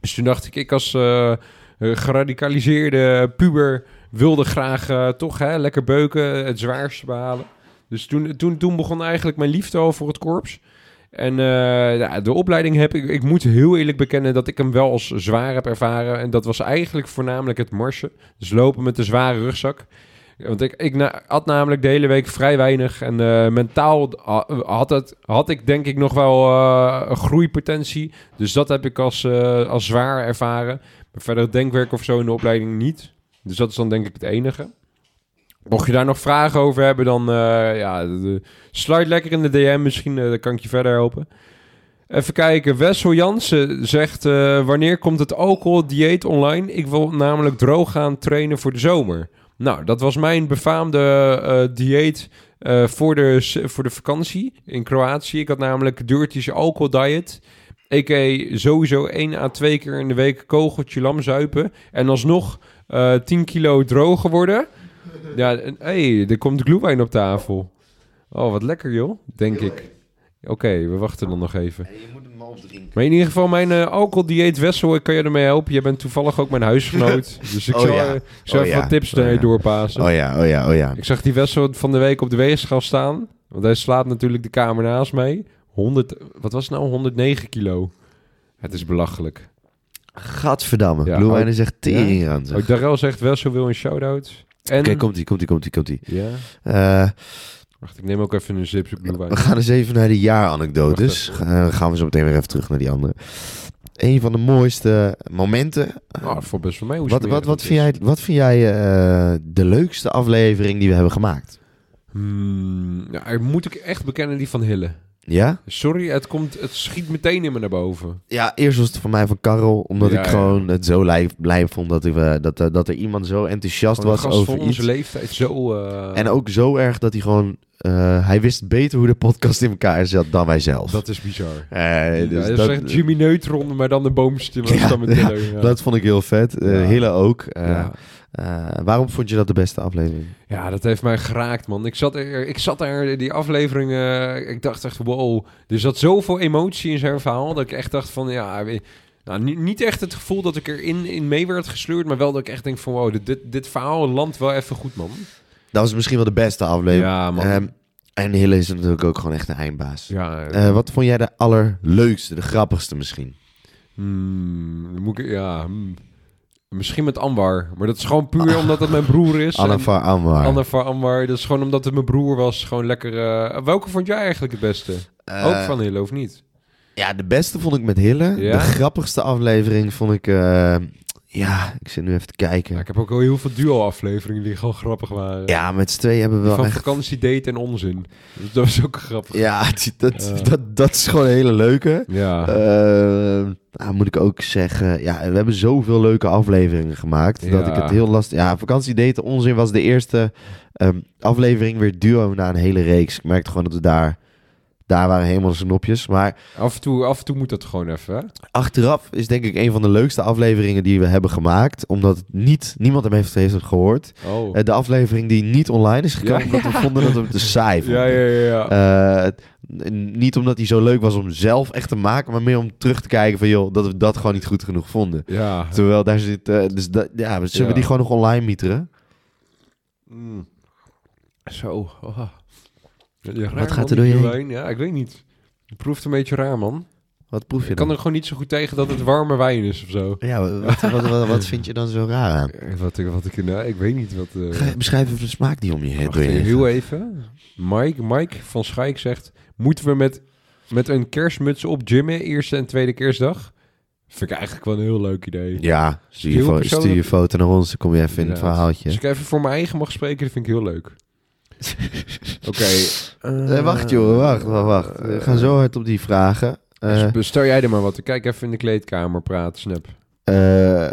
Dus toen dacht ik, ik als eh, geradicaliseerde puber wilde graag toch hè, lekker beuken, het zwaarste behalen. Dus toen, toen, toen begon eigenlijk mijn liefde al voor het korps. En ja, de opleiding heb ik, ik moet heel eerlijk bekennen dat ik hem wel als zwaar heb ervaren. En dat was eigenlijk voornamelijk het marsen. Dus lopen met een zware rugzak. Want ik, ik had namelijk de hele week vrij weinig. En eh, mentaal ha- had, het, had ik denk ik nog wel een groeipotentie. Dus dat heb ik als, eh, als zwaar ervaren. Verder denkwerk of zo in de opleiding niet. Dus dat is dan denk ik het enige. Mocht je daar nog vragen over hebben, dan ja, sluit lekker in de DM. Misschien dan kan ik je verder helpen. Even kijken. Wessel Jansen zegt... wanneer komt het alcoholdieet online? Ik wil namelijk droog gaan trainen voor de zomer. Nou, dat was mijn befaamde eh, dieet eh, voor, de, voor de vakantie in Kroatië. Ik had namelijk Dirty's alcohol diet. A.k.a. sowieso 1 à 2 keer in de week kogeltje lam zuipen. En alsnog eh 10 kilo droger worden. Ja, en- hey, er komt glühwein op tafel. Oh, wat lekker joh, denk ik. Oké, we wachten dan nog even. je moet maar in ieder geval, mijn eh alcoholdieet Wessel, ik kan je ermee helpen. Je bent toevallig ook mijn huisgenoot. Dus ik Oh zal, ja. eh, zal Oh even ja. wat tips Oh ja. doorpassen. Oh ja, oh ja, oh ja. Ik zag die Wessel van de week op de weegschaal staan. Want hij slaat natuurlijk de kamer naast mij. 100, wat was het nou? 109 kilo. Het is belachelijk. Gadverdamme. Ja, Blue ook- Wine is echt tering aan. zeg. Ook Darrell zegt Wessel wil een shout-out. En... Oké, komt-ie, komt-ie, komt-ie, komt-ie. Ja. Eh, Wacht, ik neem ook even een zipje Blue Wine. we gaan eens even naar de jaaranekdotes. Uh, gaan we zo meteen weer even terug naar die andere. Een van de mooiste momenten. Oh, dat valt best mee. Hoe wat, wat, wat, vind jij, wat vind jij eh, de leukste aflevering die we hebben gemaakt? Hmm, ja, moet ik echt bekennen die van Hille. Ja? Sorry, het, komt, het schiet meteen in me naar boven. Ja, eerst was het van mij van Karel, omdat Ja, ik ja. gewoon het zo blij, blij vond dat, ik, eh, dat, er- dat er iemand zo enthousiast was over van iets. onze leeftijd zo... En ook zo erg dat hij gewoon, eh, hij wist beter hoe de podcast in elkaar zat dan wij zelf. Dat is bizar. Eh, dus ja, dat is echt Jimmy Neutron, maar dan de boomstem. Ja, ja, ja. dat vond ik heel vet. Ja. Hille ook. Waarom vond je dat de beste aflevering? Ja, dat heeft mij geraakt, man. Ik zat, er, ik zat daar, die aflevering, ik dacht echt, wow. Er zat zoveel emotie in zijn verhaal, dat ik echt dacht van, ja... Nou, niet, echt het gevoel dat ik erin in mee werd gesleurd, maar wel dat ik echt denk van, wow, dit, dit verhaal landt wel even goed, man. Dat was misschien wel de beste aflevering. Ja, man. Ehm, en Hille is natuurlijk ook gewoon echt een eindbaas. Ja, Eh, wat vond jij de allerleukste, de grappigste misschien? Hmm, moet ik, ja, hmm. misschien met Anwar. Maar dat is gewoon puur omdat het mijn broer is. Anwar. Anna van Anwar. Dat is gewoon omdat het mijn broer was. Gewoon lekker... eh, welke vond jij eigenlijk het beste? Eh, Ook van Hille, of niet? Ja, de beste vond ik met Hille. Ja? De grappigste aflevering vond ik... ja, ik zit nu even te kijken. Ja, ik heb ook al heel veel duo-afleveringen die gewoon grappig waren. Ja, met z'n tweeën hebben we wel van echt... vakantie, date en onzin. Dus dat was ook grappig. Ja, dat, dat, dat is gewoon een hele leuke. Ja. Eh, nou, moet ik ook zeggen, ja, we hebben zoveel leuke afleveringen gemaakt. Dat ik het heel lastig. Ja, vakantiedaten onzin was de eerste ehm, aflevering weer duo na een hele reeks. Ik merkte gewoon dat we daar, daar waren helemaal snopjes. Maar af, en toe, af en toe moet dat gewoon even, hè? achteraf is denk ik een van de leukste afleveringen die we hebben gemaakt, omdat het niet niemand hem heeft, heeft gehoord. Oh. Eh, de aflevering die niet online is gekomen, Ja. omdat we vonden dat we te saai vonden. ja, ja, ja. ja. Eh, niet omdat hij zo leuk was om zelf echt te maken, maar meer om terug te kijken van joh, dat we dat gewoon niet goed genoeg vonden. ja. Terwijl daar zit, eh, dus dat, ja, zullen we die gewoon nog online mieteren? Mm. Zo. oh. Ja, Wat gaat er door je glühwein. Ja, ik weet niet. Het proeft een beetje raar, man. Wat proef je Ik dan? kan er gewoon niet zo goed tegen dat het warme wijn is of zo. Ja, wat, wat, wat, wat vind je dan zo raar aan? Eh, Wat ik, wat ik, nou, ik weet niet wat... eh, Ga- Beschrijf even de smaak die om je heen Wacht door je even, heen heel gaat. even. Mike, Mike van Schaik zegt... Moeten we met, met een kerstmuts op gymmen eerste en tweede kerstdag? Vind ik eigenlijk wel een heel leuk idee. Ja, stuur je, Heel fo- persoonlijk- stuur je foto naar ons, dan kom je even in het Inderdaad. verhaaltje. Als ik even voor mijn eigen mag spreken, dat vind ik heel leuk. Oké. Eh, wacht joh, wacht, wacht, wacht. We gaan zo hard op die vragen. Eh, Dus Stel jij er maar wat. Kijk even in de kleedkamer praten, snap. eh,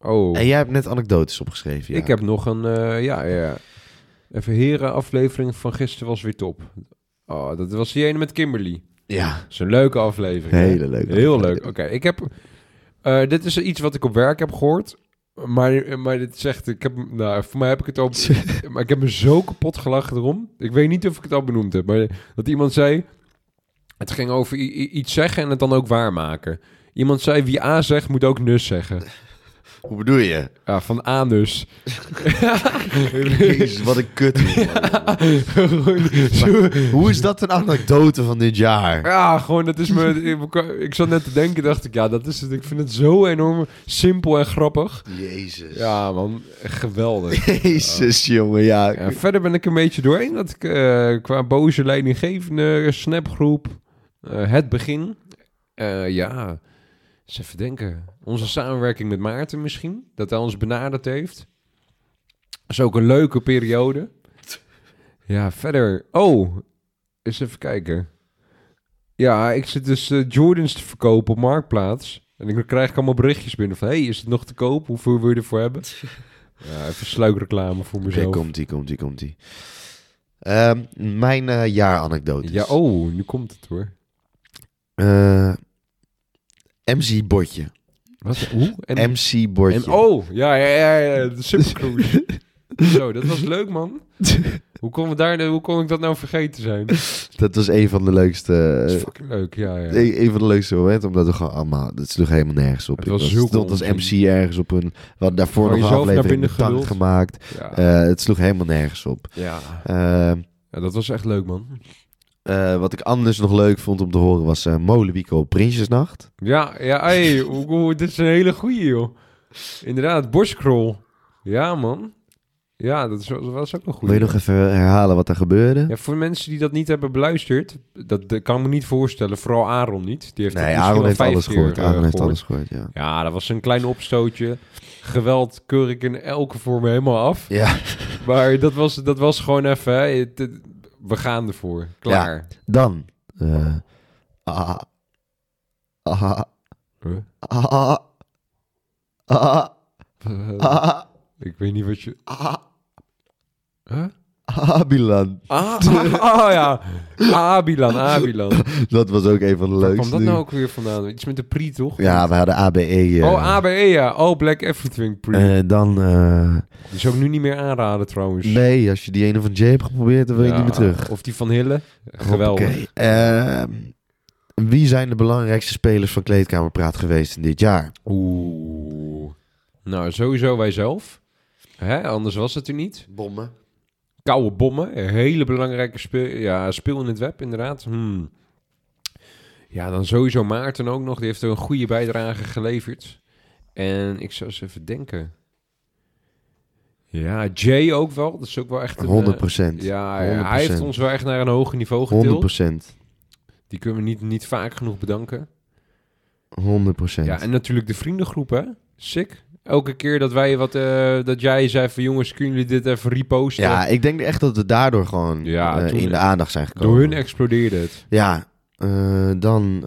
Oh, en jij hebt net anekdotes opgeschreven, ja. ik heb nog een... eh, ja, ja. Even heren, aflevering van gisteren was weer top. Oh, dat was die ene met Kimberly. Ja, Dat is een leuke aflevering. hele leuk. Heel leuk. Oké, ik heb... eh, dit is iets wat ik op werk heb gehoord. Maar, maar dit zegt... Ik heb, nou, voor mij heb ik het al... maar ik heb me zo kapot gelachen erom. Ik weet niet of ik het al benoemd heb. Maar dat iemand zei... Het ging over iets zeggen en het dan ook waarmaken. Iemand zei, wie A zegt, moet ook nus zeggen. Hoe bedoel je? Ja, van anus. Jezus, wat een kut. Hoe is dat een anekdote van dit jaar? Ja, gewoon, dat is me... Ik, ik zat net te denken, dacht ik, ja, dat is het. Ik vind het zo enorm simpel en grappig. Jezus. Ja, man, geweldig. Jezus, jongen, ja. Ja, verder ben ik een beetje doorheen. Dat ik eh, qua boze leidinggevende, snapgroep, eh, het begin. Eh, ja, even denken. Onze samenwerking met Maarten misschien. Dat hij ons benaderd heeft. Dat is ook een leuke periode. Ja, verder. Oh, eens even kijken. Ja, ik zit dus eh, Jordans te verkopen op Marktplaats. En dan krijg ik allemaal berichtjes binnen van... hey, is het nog te koop? Hoeveel wil je ervoor hebben? Ja, even sluikreclame voor Oké, mezelf. komt-ie, komt-ie, komt-ie. Ehm, mijn eh jaaranekdotes. Ja, oh, nu komt het hoor. Eh, MC Bordje. Wat? Hoe? En, MC Bordje. en- oh, ja, ja, ja, ja de Supercruise. Zo, dat was leuk, man. Hoe kon, we daar, hoe kon ik dat nou vergeten zijn? Dat Dat was een van de leukste... is eh, fucking leuk, ja, ja. een, een van de leukste momenten, omdat we gewoon allemaal... Het sloeg helemaal nergens op. Het Ik was was zulke stond als. MC ergens op een... Hadden daarvoor nog een aflevering geluld. gemaakt. Ja, Eh, het sloeg helemaal nergens op. ja. Ehm, ja, dat was echt leuk, man. Eh, wat ik anders nog leuk vond om te horen was eh Molenwieken op Prinsjesnacht. Ja, ja, hey, dit is een hele goeie, joh. Inderdaad, borstkrol. Ja, man. Ja, dat, is, dat was ook een goeie. Wil je nog even herhalen wat er gebeurde? Ja, voor mensen die dat niet hebben beluisterd, dat, dat kan ik me niet voorstellen. Vooral Aaron niet. Die heeft nee, Aaron heeft alles gehoord. eh, Aaron heeft gehoord. alles gehoord, ja. Ja, dat was een klein opstootje. Geweld keur ik in elke vorm helemaal af. Ja, Maar dat was, dat was gewoon even, hè, het- we gaan ervoor. Klaar. dan. eh, ah, ah, Huh? ah, ah, ah, ik weet niet wat je... ah? Abilan. Ah, ah, ja. Abilan, Abilan. Dat was ook een van de Waar leukste. kwam dat nou ook weer vandaan? Iets met de pri, toch? Ja, we hadden ABE. eh, Oh, ABE, ja. Oh, Black Everything pri. eh, dan... eh, Die zou ik nu niet meer aanraden, trouwens. nee, als je die ene van Jay hebt geprobeerd, dan wil je niet meer terug. Of die van Hille. Geweldig. Oké. ehm, wie zijn de belangrijkste spelers van Kleedkamerpraat geweest in dit jaar? Oeh. Nou, sowieso wij zelf. Hè? Anders was het er niet. Bommen. Koude bommen. Een hele belangrijke speel, ja, speel in het web, inderdaad. Hmm. Ja, dan sowieso Maarten ook nog. Die heeft er een goede bijdrage geleverd. En ik zou eens even denken. Ja, Jay ook wel. Dat is ook wel echt een... 100 eh, procent. ja, hij heeft 100%. ons wel echt naar een hoger niveau 100 getild. procent. Die kunnen we niet, niet vaak genoeg bedanken. 100 procent. Ja, en natuurlijk de vriendengroep, hè? Sick. Elke keer dat wij wat, eh, dat jij zei van jongens, kunnen jullie dit even reposten? Ja, ik denk echt dat we daardoor gewoon Ja, eh, in de aandacht zijn gekomen. Door hun explodeerde het. Ja, eh, dan...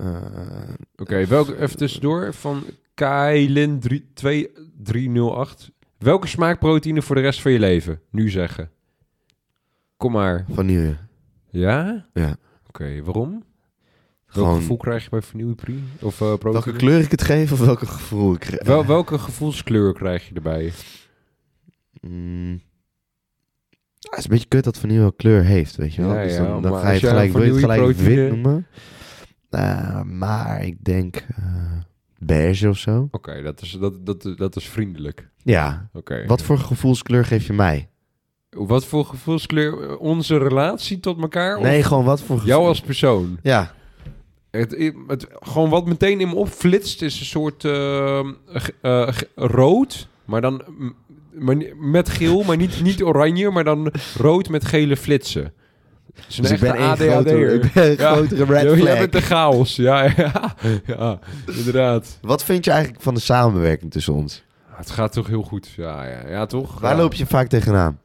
Oké, welke even tussendoor van Kailin 2308. Welke smaakproteïne voor de rest van je leven? Nu zeggen. Kom maar. vanille. Ja? Ja. Oké, waarom? Welk Gewoon gevoel krijg je bij vanillepri? Of eh welke kleur ik het geef of welke gevoel ik... eh, Wel, welke gevoelskleur krijg je erbij? Mm. Ja, het is een beetje kut dat vanille wel kleur heeft, weet je wel. Ja, dus ja, dan, dan ga je het gelijk, wil je het gelijk wit noemen. Eh, maar ik denk eh, beige of zo. Oké, dat, is, dat, dat, dat is vriendelijk. Ja. Oké. Wat voor gevoelskleur geef je mij? Wat voor gevoelskleur? Onze relatie tot elkaar? Nee, of gewoon wat voor jou als persoon? Ja. Het, het, gewoon wat meteen in me opflitst is een soort eh, g- rood, maar dan maar met geel, maar niet, niet oranje, maar dan rood met gele flitsen. Een Dus ik ben één grotere, ik ben een Ja. grotere red flag. Jij bent de chaos, ja, ja, ja, inderdaad. Wat vind je eigenlijk van de samenwerking tussen ons? Het gaat toch heel goed, ja, ja, ja toch? Waar Ja. loop je vaak tegenaan?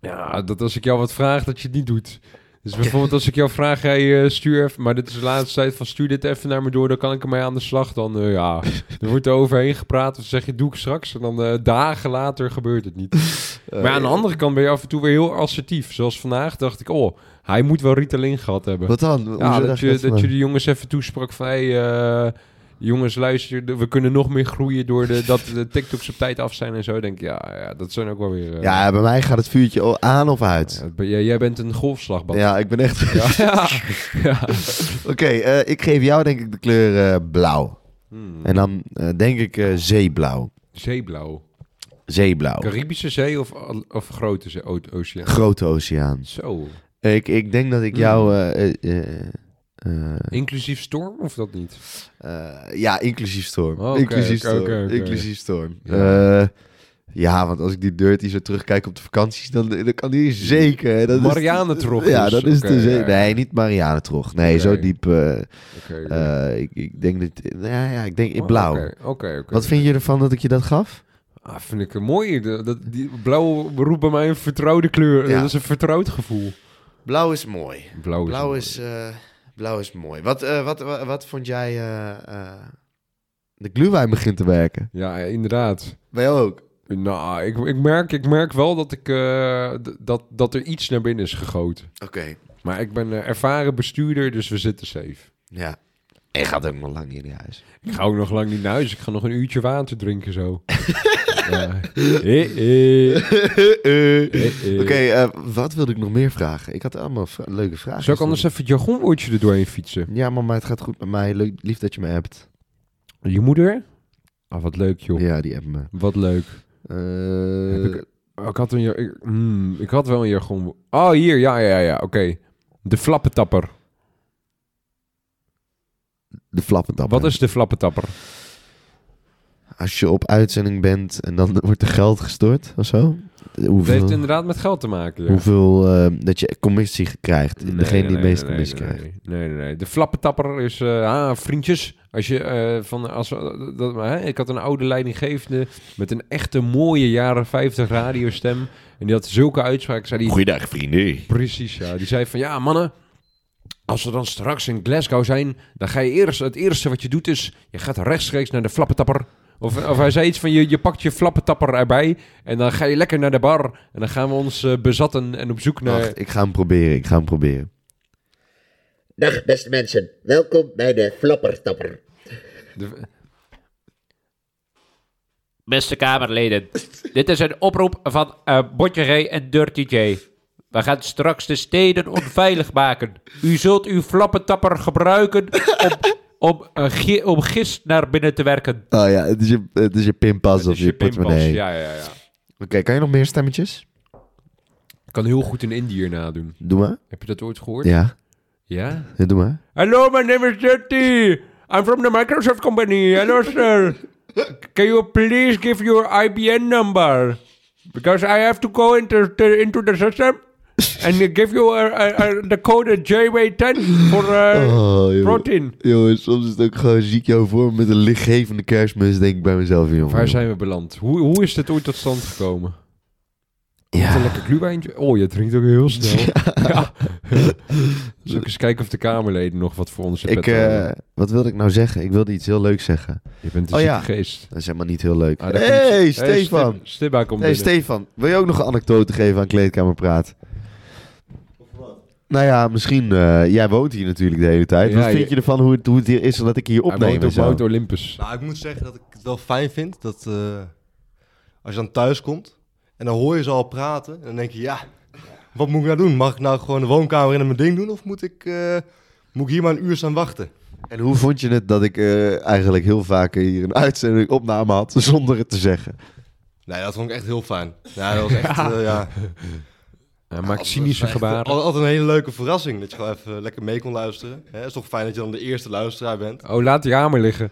Ja, dat als ik jou wat vraag, dat je het niet doet. Dus bijvoorbeeld als ik jou vraag, hey, eh, stuur even, maar dit is de laatste tijd van stuur dit even naar me door, dan kan ik ermee aan de slag. Dan, eh, ja, er wordt er overheen gepraat of zeg je, doe ik straks. En dan eh, dagen later gebeurt het niet. maar aan de andere kant ben je af en toe weer heel assertief. Zoals vandaag dacht ik, oh, hij moet wel Ritalin gehad hebben. Wat dan? ja, dat je, dat je de jongens even toesprak van, hey, jongens luister, we kunnen nog meer groeien door de, dat de TikToks op tijd af zijn en zo. Denk ik, ja, ja, dat zijn ook wel weer... eh, Ja, bij mij gaat het vuurtje aan of uit. ja, jij, bent een golfslagbad. Ja, ik ben echt... Ja. ja. Oké, eh, ik geef jou denk ik de kleur eh, blauw. Hmm. En dan denk ik zeeblauw. Zeeblauw. Zeeblauw. Caribische zee of, of grote zee, oceaan? Grote oceaan. Zo. Ik, ik denk dat ik jou... eh, Inclusief storm of dat niet? eh, ja, inclusief storm. Oké, inclusief storm. Inclusief storm. Ja. Ja. ja, want als ik die dirty zo terugkijk op de vakanties, dan, dan kan die zeker. Dat Ja, dus. dat is Oké, de zee. ja, ja. Nee, niet Marianentrog. Nee, zo diep. eh, eh, ik, ik denk dat... Ja, ja, ik denk in Oh, blauw. Oké. Wat vind je ervan dat ik je dat gaf? Ah, vind ik. De- Dat, die blauw roept bij mij een vertrouwde kleur. Ja. Dat is een vertrouwd gevoel. Blauw is mooi. Blauw is... Blauw mooi. is, eh, blauw is mooi. Wat, eh, wat, wat, wat vond jij... eh, eh, de gluwijn begint te werken. Ja, inderdaad. Bij jou ook? Nou, ik, ik, merk, ik merk wel dat, ik, dat, dat er iets naar binnen is gegoten. Oké. Maar ik ben ervaren bestuurder, dus we zitten safe. Ja. En je gaat ook nog lang niet in huis. Ik ga ook nog lang niet naar huis. Ik ga nog een uurtje water drinken zo. Eh, eh. Eh. Oké, wat wilde ik nog meer vragen? Ik had allemaal vra- leuke vragen. Zou ik anders even het jargonwoordje er doorheen fietsen? Ja, maar het gaat goed met mij. Leuk, lief dat je me hebt. Je moeder? Ah, wat leuk joh. Ja, die hebben me. Wat leuk. Ik, oh, ik, had een, ik, hmm, ik had wel een jargon. Oh, hier. Ja, ja, ja. Oké. De flappentapper. de flappentapper. Wat is de flappentapper? Als je op uitzending bent en dan wordt er geld gestort of zo? Het Hoeveel, heeft inderdaad met geld te maken. Ja. hoeveel eh, dat je commissie krijgt. Nee, Degene nee, die het meeste nee, commissie nee, krijgt. Nee, nee, nee. De flappentapper is... eh, ah, vriendjes. Als je eh, van... Als, dat, hè, ik had een oude leidinggevende met een echte mooie jaren 50 radiostem. En die had zulke uitspraken. Zei die, Goeiedag, vrienden. Precies, ja. Die zei van, ja mannen, als we dan straks in Glasgow zijn, dan ga je eerst, het eerste wat je doet is, je gaat rechtstreeks naar de flappentapper. Of, of hij zei iets van, je, je pakt je flappentapper erbij en dan ga je lekker naar de bar. En dan gaan we ons eh, bezatten en op zoek naar... Wacht, ik ga hem proberen. Ik ga hem proberen. Dag beste mensen, welkom bij de Flappertapper. de- Beste Kamerleden, dit is een oproep van uh, Botje G en Dirty J. We gaan straks de steden onveilig maken. U zult uw flappentapper gebruiken om, om, eh, gi- om gist naar binnen te werken. Oh ja, het is je, het is je pinpas het of is je, je portemonnee. Ja, ja, ja. Oké, kan je nog meer stemmetjes? Ik kan heel goed een Indiër nadoen. Doe maar. Heb je dat ooit gehoord? Ja, Ja? ja doe maar. Hello, my name is Dirty. I'm from the Microsoft company. Hello, sir. Can you please give your IBN number? Because I have to go into the, into the system and give you a, a, a- the code JW10 for uh, Oh, jongen. protein. Jongens, soms is het ook gewoon ziek jou voor met een lichtgevende kerstmis, denk ik bij mezelf, jongen. Waar zijn we beland? Hoe, hoe is dit ooit tot stand gekomen? Met een Ja. lekker glühweintje. Oh, je drinkt ook heel snel. Ja. Dus ook eens kijken of de Kamerleden nog wat voor ons hebben. eh, wat wilde ik nou zeggen? Ik wilde iets heel leuks zeggen. Je bent een oh ja. geest. Dat is helemaal niet heel leuk. Ah, hey, komt- Stefan! Stibba komt hey, binnen. Stefan, wil je ook nog een anekdote geven aan Kleedkamerpraat? Nou ja, misschien... eh, jij woont hier natuurlijk de hele tijd. Ja, wat vind je- je ervan hoe het, hoe het hier is dat ik hier Hij opneem woont en op Olympus. Nou, ik moet zeggen dat ik het wel fijn vind dat eh, als je dan thuis komt en dan hoor je ze al praten en dan denk je, ja, wat moet ik nou doen? Mag ik nou gewoon de woonkamer in en mijn ding doen of moet ik, eh, moet ik hier maar een uur staan wachten? En hoe vond je het dat ik eh, eigenlijk heel vaak hier een uitzending opname had zonder het te zeggen? Nee, dat vond ik echt heel fijn. Ja, dat was echt, ja. Hij Ja, maakt cynische gebaren. Altijd, een hele leuke verrassing. Dat je gewoon even lekker mee kon luisteren. Het is toch fijn dat je dan de eerste luisteraar bent. Oh, laat die hamer liggen.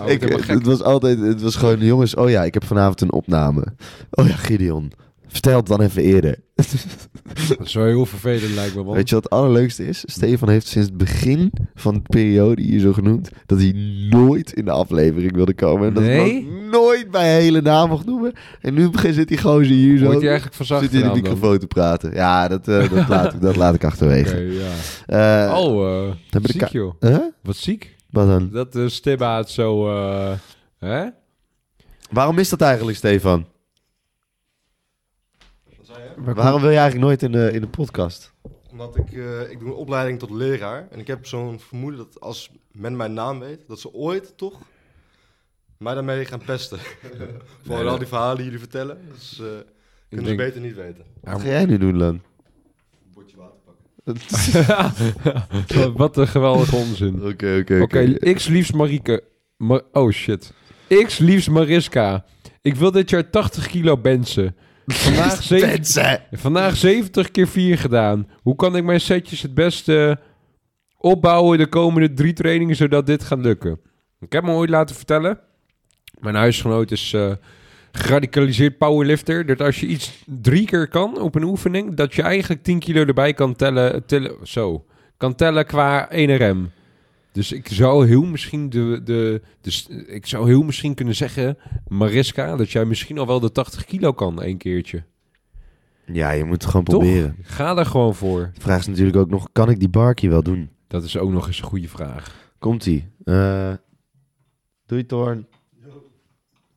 Oh, Ik, helemaal gek. het was altijd, het was gewoon, jongens, oh ja, ik heb vanavond een opname. Oh ja, Gideon, vertel het dan even eerder. Dat is wel heel vervelend, lijkt me, man. Weet je wat het allerleukste is? Stefan heeft sinds het begin van de periode hier zo genoemd, dat hij nooit in de aflevering wilde komen. En dat hij Nee? nooit bij hele naam mocht noemen. En nu begint zit hij gewoon zo hier zo. Wordt hij eigenlijk van zacht zit hij in de dan? microfoon te praten. Ja, dat, eh, dat, laat, ik- dat laat ik achterwege. Ja. Eh, oh, de ziek, joh. huh? Wat ziek. Wat dan? Dat de Stibba het zo... hè? Waarom is dat eigenlijk, Stefan? Waarom wil je eigenlijk nooit in de, in de podcast? Omdat ik, eh, ik doe een opleiding tot leraar. En ik heb zo'n vermoeden dat als men mijn naam weet, dat ze ooit toch mij daarmee gaan pesten. Voor Nee, al die verhalen die jullie vertellen. Dus eh kunnen ze beter niet weten. Wat ga jij nu doen dan? Bordje water pakken. Wat een geweldige onzin. Oké, oké, Oké, X liefst Marieke. Ma- oh shit. X liefst Mariska. Ik wil dit jaar 80 kilo bensen. Vandaag, zeven- vandaag 70 keer 4 gedaan. Hoe kan ik mijn setjes het beste opbouwen de komende drie trainingen zodat dit gaat lukken? Ik heb me ooit laten vertellen. Mijn huisgenoot is eh, geradicaliseerd powerlifter. Dat als je iets drie keer kan op een oefening, dat je eigenlijk 10 kilo erbij kan tellen. tellen zo. Kan tellen qua 1 rem. Dus ik zou heel misschien de, de, dus ik zou heel misschien kunnen zeggen, Mariska, dat jij misschien al wel de 80 kilo kan één keertje. Ja, je moet het gewoon Toch? proberen. Ga er gewoon voor. De vraag is natuurlijk ook nog, kan ik die barkie wel doen? Dat is ook nog eens een goede vraag. Komt-ie. Eh doei, Torn.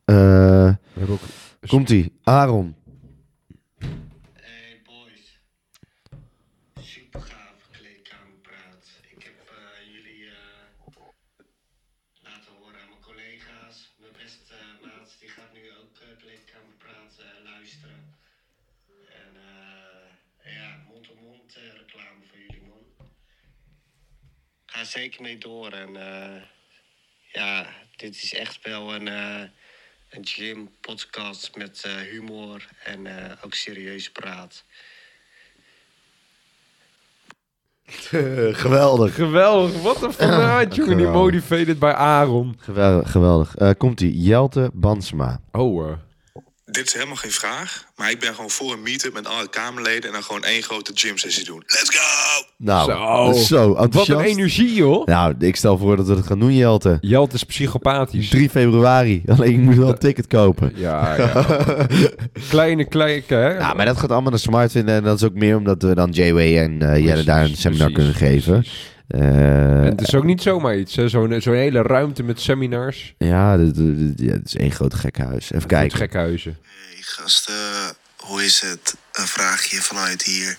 Eh. Komt-ie. Aaron. Hey boys, super gaaf kleedkamerpraat. Ik heb eh, jullie eh, laten horen aan mijn collega's. Mijn beste uh, maat die gaat nu ook uh, kleedkamerpraat eh, luisteren. En eh, ja, mond-op-mond eh, reclame voor jullie man. Ga zeker mee door en eh, ja, dit is echt wel een, eh, een gym podcast met eh, humor en eh, ook serieus praat. geweldig. Geweldig. Wat een vanuit, jongen. Die motivated bij Aaron. Geweldig. geweldig. Eh, Komt-ie. Jelte Bansma. Oh. Dit is helemaal geen vraag, maar ik ben gewoon voor een meetup met alle Kamerleden en dan gewoon één grote gym-sessie doen. Let's go! Nou, Zo. dat is zo wat een energie, joh. Nou, ik stel voor dat we dat gaan doen, Jelte. Jelte is psychopathisch. 3 februari. Alleen ik moet wel een ticket kopen. Ja, ja. kleine, kleine, hè? Ja, maar dat gaat allemaal naar Smart vinden. En dat is ook meer omdat we dan J-Way en eh Jelle Precies, daar een seminar precies, kunnen geven. precies. Eh, En het is ook niet zomaar iets, hè? Zo'n zo'n hele ruimte met seminars. ja, dit, dit- ja, het is één groot gekhuis. Even kijken. gekhuizen. Hey gasten, hoe is het? Een vraagje vanuit hier.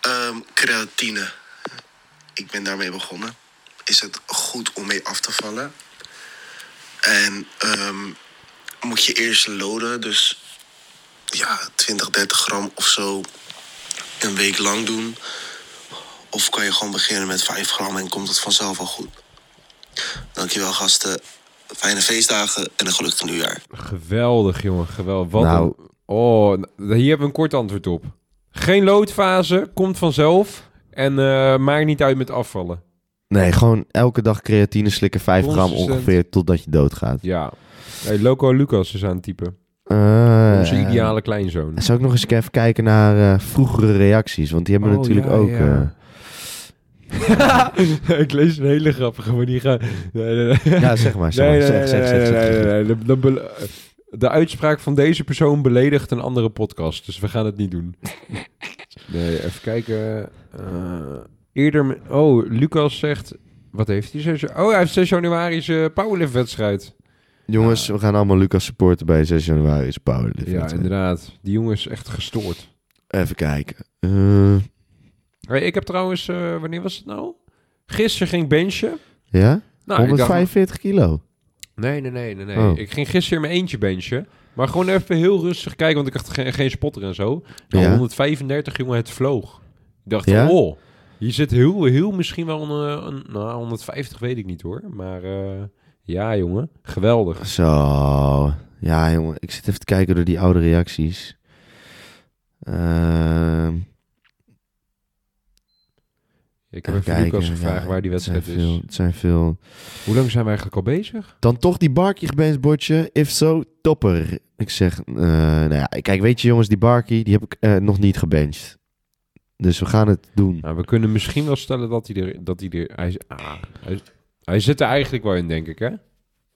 Ehm, creatine. Ik ben daarmee begonnen. Is het goed om mee af te vallen? En ehm, moet je eerst loaden, dus ja, 20, 30 gram of zo een week lang doen? Of kan je gewoon beginnen met 5 gram en komt het vanzelf al goed? Dankjewel gasten. Fijne feestdagen en een gelukkig nieuwjaar. Geweldig, jongen. Geweldig. Wat Nou. een- Oh, hier hebben we een kort antwoord op. Geen loodfase, komt vanzelf. En eh maakt niet uit met afvallen. Nee, gewoon elke dag creatine slikken 5 gram ongeveer totdat je doodgaat. Ja. Hey, Loco Lucas is aan het typen. Eh, Onze ideale kleinzoon. Zou ik nog eens even kijken naar eh, vroegere reacties? Want die hebben we Oh, natuurlijk ja, ook... ja. ik lees een hele grappige, maar die gaan... Nee, nee, nee. ja, zeg maar. Zeg Zeg, zeg. De, uitspraak van deze persoon beledigt een andere podcast. Dus we gaan het niet doen. Nee, even kijken. Eh, eerder... Oh, Lucas zegt... Wat heeft hij? Zes- Oh, hij heeft 6 januari zijn powerlift-wedstrijd. Jongens, we gaan allemaal Lucas supporten bij 6 januari. Is Powerlift. Ja, inderdaad. Die jongen is echt gestoord. Even kijken. Eh, Hey, ik heb trouwens... eh, wanneer was het nou? Gisteren ging benchen. ja? Nou, ik dacht- 145 kilo. Nee, nee, nee, nee. nee. Oh. Ik ging gisteren in mijn eentje benchen. Maar gewoon even heel rustig kijken, want ik had geen, geen spotter en zo. Nou, Ja. 135, jongen, het vloog. Ik dacht, Ja? oh, hier zit heel, heel misschien wel een, eh, een... Nou, 150 weet ik niet hoor. Maar eh, ja, jongen, geweldig. Zo. Ja, jongen. Ik zit even te kijken door die oude reacties. Ehm, Ik heb even Lucas gevraagd Ja, waar die het wedstrijd is. veel, Het zijn veel. Hoe lang zijn we eigenlijk al bezig? Dan toch die Barkie bordje. If so, topper. Ik zeg, eh, nou ja, kijk, weet je jongens, die Barkie, die heb ik eh, nog niet gebenched. Dus we gaan het doen. Nou, we kunnen misschien wel stellen dat hij er... Dat hij, er hij, ah, hij, hij zit er eigenlijk wel in, denk ik, hè?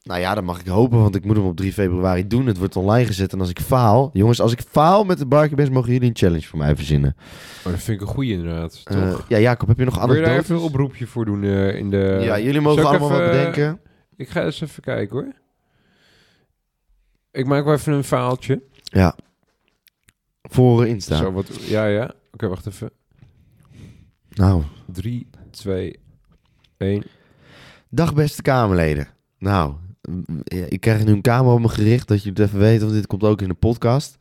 Nou ja, dat mag ik hopen, want ik moet hem op 3 februari doen. Het wordt online gezet en als ik faal... Jongens, als ik faal met de Barkie bench, mogen jullie een challenge voor mij verzinnen. Maar dat vind ik een goeie inderdaad, Eh, toch? ja, Jacob, heb je nog Wil je daar even een oproepje voor doen eh, in de... ja, jullie mogen allemaal wat even, bedenken. Ik ga eens even kijken, hoor. Ik maak wel even een verhaaltje. Ja. Voor Insta. Zo, wat, ja, ja. Oké, wacht even. Nou, 3, 2, 1. dag beste Kamerleden. Nou, ik krijg nu een camera op me gericht, dat je het even weet, want dit komt ook in de podcast.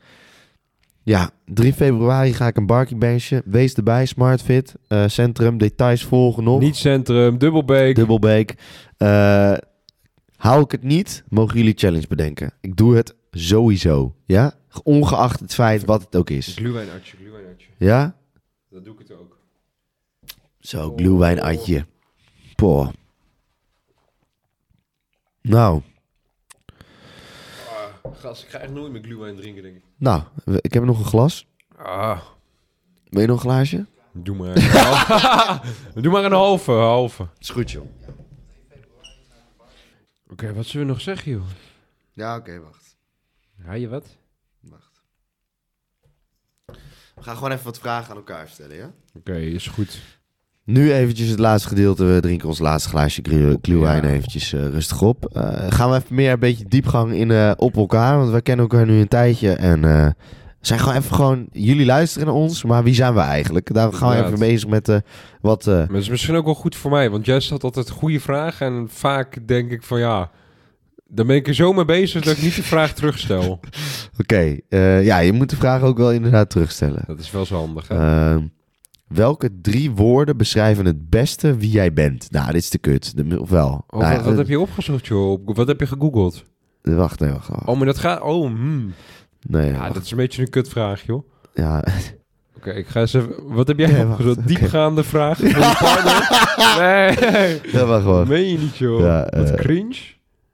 Ja, 3 februari ga ik een Barkie benchen. Wees erbij, SmartFit, eh, Centrum, details volgen nog. Niet Centrum, Dubbelbeek. Dubbelbeek. Eh hou ik het niet, mogen jullie challenge bedenken. Ik doe het sowieso, ja? Ongeacht het feit wat het ook is. Gluwijnatje, gluwijnatje. Ja? Dat doe ik het ook. Zo, glühwein atje. Poh. Nou, Gast, ik ga echt nooit meer gluwijn drinken, denk ik. nou, ik heb nog een glas. Ah, Wil je nog een glaasje? doe maar. doe maar een halve, halve. Is goed, joh. Oké, wat zullen we nog zeggen, joh? Ja, oké, wacht. Ga je wat? Wacht. We gaan gewoon even wat vragen aan elkaar stellen, ja? Oké, is goed. Nu eventjes het laatste gedeelte. We drinken ons laatste glaasje glühwein Ja. eventjes eh, rustig op. Eh, gaan we even meer een beetje diepgang in eh, op elkaar. Want wij kennen elkaar nu een tijdje. En zijn gewoon even gewoon... Jullie luisteren naar ons, maar wie zijn we eigenlijk? Daar gaan we Ja, even bezig met wat... Maar het is misschien ook wel goed voor mij, want jij stelt altijd goede vragen. En vaak denk ik van ja, dan ben ik er zo mee bezig dat ik niet de vraag terugstel. Oké, ja, je moet de vraag ook wel inderdaad terugstellen. Dat is wel zo handig, hè? Welke drie woorden beschrijven het beste wie jij bent? Nou, dit is te kut. De, of wel? Oh, Nou wat, wat eh, heb je opgezocht, joh? Wat heb je gegoogeld? Wacht, nee, wacht. wacht. Oh, maar dat gaat... Oh, hmm. nee, Ja, wacht. dat is een beetje een kutvraag, joh. ja. Oké, ik ga eens even... Wat heb jij Nee, wacht, opgezocht? Diepgaande je partner? nee. ja, wacht, wacht. Meen je niet, joh. Ja, Wat eh. cringe.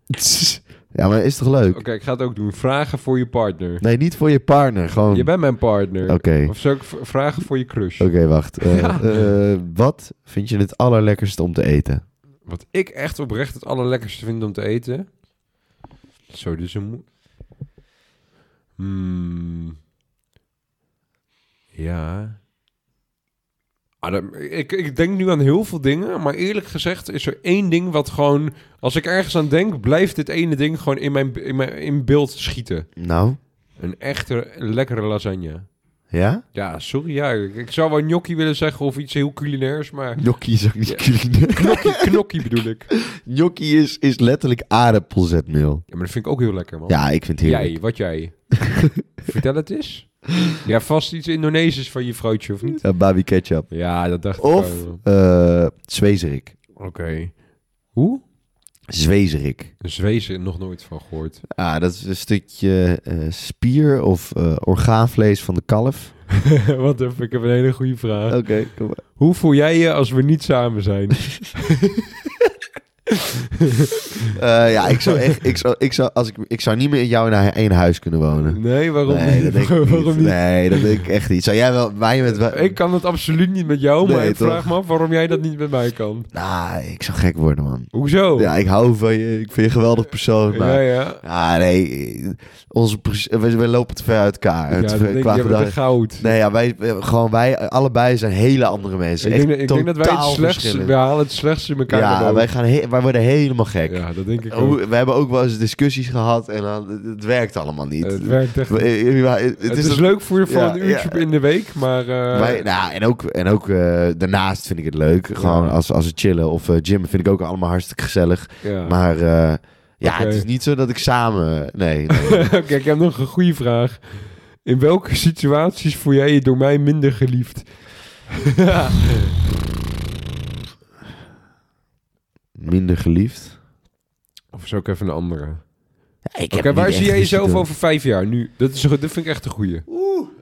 Ja, maar is toch leuk? Oké, ik ga het ook doen. Vragen voor je partner. Nee, niet voor je partner. Gewoon. Je bent mijn partner. Oké. Of zou ik vragen voor je crush? Oké, wacht. Eh, Ja. eh, wat vind je het allerlekkerste om te eten? Wat ik echt oprecht het allerlekkerste vind om te eten. Zo, dus een... Hmm. Ja. Ah, dat- ik, ik denk nu aan heel veel dingen, maar eerlijk gezegd is er één ding wat gewoon... Als ik ergens aan denk, blijft dit ene ding gewoon in mijn, in mijn in beeld schieten. Nou, Een echte lekkere lasagne. ja? Ja, sorry, ja. Ik, ik zou wel gnocchi willen zeggen of iets heel culinairs, maar... Gnocchi is ook niet Ja. culinair. Knokkie, knokkie bedoel ik. Gnocchi is, is letterlijk aardappelzetmeel. Ja, maar dat vind ik ook heel lekker, man. Ja, ik vind het heerlijk. Jij, wat jij? Vertel het eens. Ja, vast iets Indonesisch van je vrouwtje, of niet? Ja, babi ketchup. Ja, dat dacht Of ik wel. eh zwezerik. Oké. Hoe? Zwezerik. Een Zwezen nog nooit van gehoord. Ah, dat is een stukje eh, spier of eh, orgaanvlees van de kalf. wat heb ik heb een hele goede vraag. Oké, kom maar. Hoe voel jij je als we niet samen zijn? Eh, ja, ik zou echt, ik zou, ik zou, als ik, ik zou niet meer in jou in één huis kunnen wonen. Nee, waarom nee, niet? dat denk ik waarom niet. niet? Nee, dat denk ik echt niet. Zou jij wel, wij met... Ik kan het absoluut niet met jou, maar Nee, ik vraag me af waarom jij dat niet met mij kan. Nou, ik zou gek worden, man. Hoezo? Ja, ik hou van je. Ik vind je een geweldig persoon, maar... ja, ja. Ja, nee. Onze, we, we lopen te ver uit elkaar. Ja, Te ik, qua goud. Nee, ja, wij, gewoon wij, allebei zijn hele andere mensen. Ik denk, Echt ik denk dat wij het slechtste, we halen het slechtste in elkaar Ja, wij, gaan he- wij worden helemaal gek. Ja, dat denk ik ook. We hebben ook wel eens discussies gehad en dan, het, het werkt allemaal niet. Het werkt echt eh, het, Het, is, leuk voor je voor Ja, een uurtje ja. in de week, maar... eh, Wij, nou, en ook, en ook eh, daarnaast vind ik het leuk. Gewoon Ja. als, als we chillen of eh, gymmen vind ik ook allemaal hartstikke gezellig. ja. Maar ja, het is niet zo dat ik samen... Nee, nee. Oké, ik heb nog een goede vraag. In welke situaties voel jij je door mij minder geliefd? minder geliefd. of zou ik even een andere? Ja, ik Oké, waar zie jij jezelf over vijf jaar nu? Dat, is, dat vind ik echt een goeie.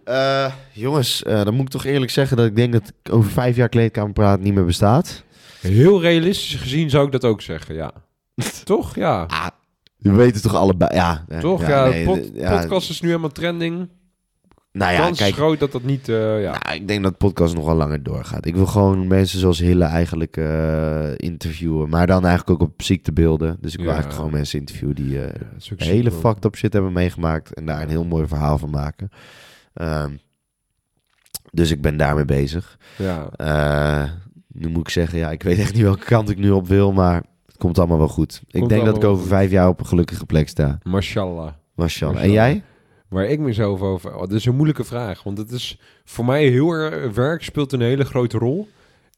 Eh, jongens, eh, dan moet ik toch eerlijk zeggen dat ik denk dat over vijf jaar kleedkamerpraat niet meer bestaat. Heel realistisch gezien zou ik dat ook zeggen, ja. Toch? Ja. Ah, we weten toch allebei, ja. Toch? Ja, nee, de pod- ja, podcast is nu helemaal trending. Nou ja, Kans kijk, groot dat dat niet... eh, ja. nou, ik denk dat de podcast nog wel langer doorgaat. Ik wil gewoon mensen zoals Hille eigenlijk eh, interviewen, maar dan eigenlijk ook op ziektebeelden. Dus ik wil Ja. eigenlijk gewoon mensen interviewen die eh, ook hele fucked up shit hebben meegemaakt en daar een heel mooi verhaal van maken. Ehm, dus ik ben daarmee bezig. Ja. Nu moet ik zeggen, ja, ik weet echt niet welke kant ik nu op wil, maar het komt allemaal wel goed. ik denk dat ik over vijf jaar op een gelukkige plek sta. Mashallah. Mashallah. En Mashallah. jij? Waar ik mezelf over... Oh, dat is een moeilijke vraag. Want het is voor mij heel erg... Werk speelt een hele grote rol.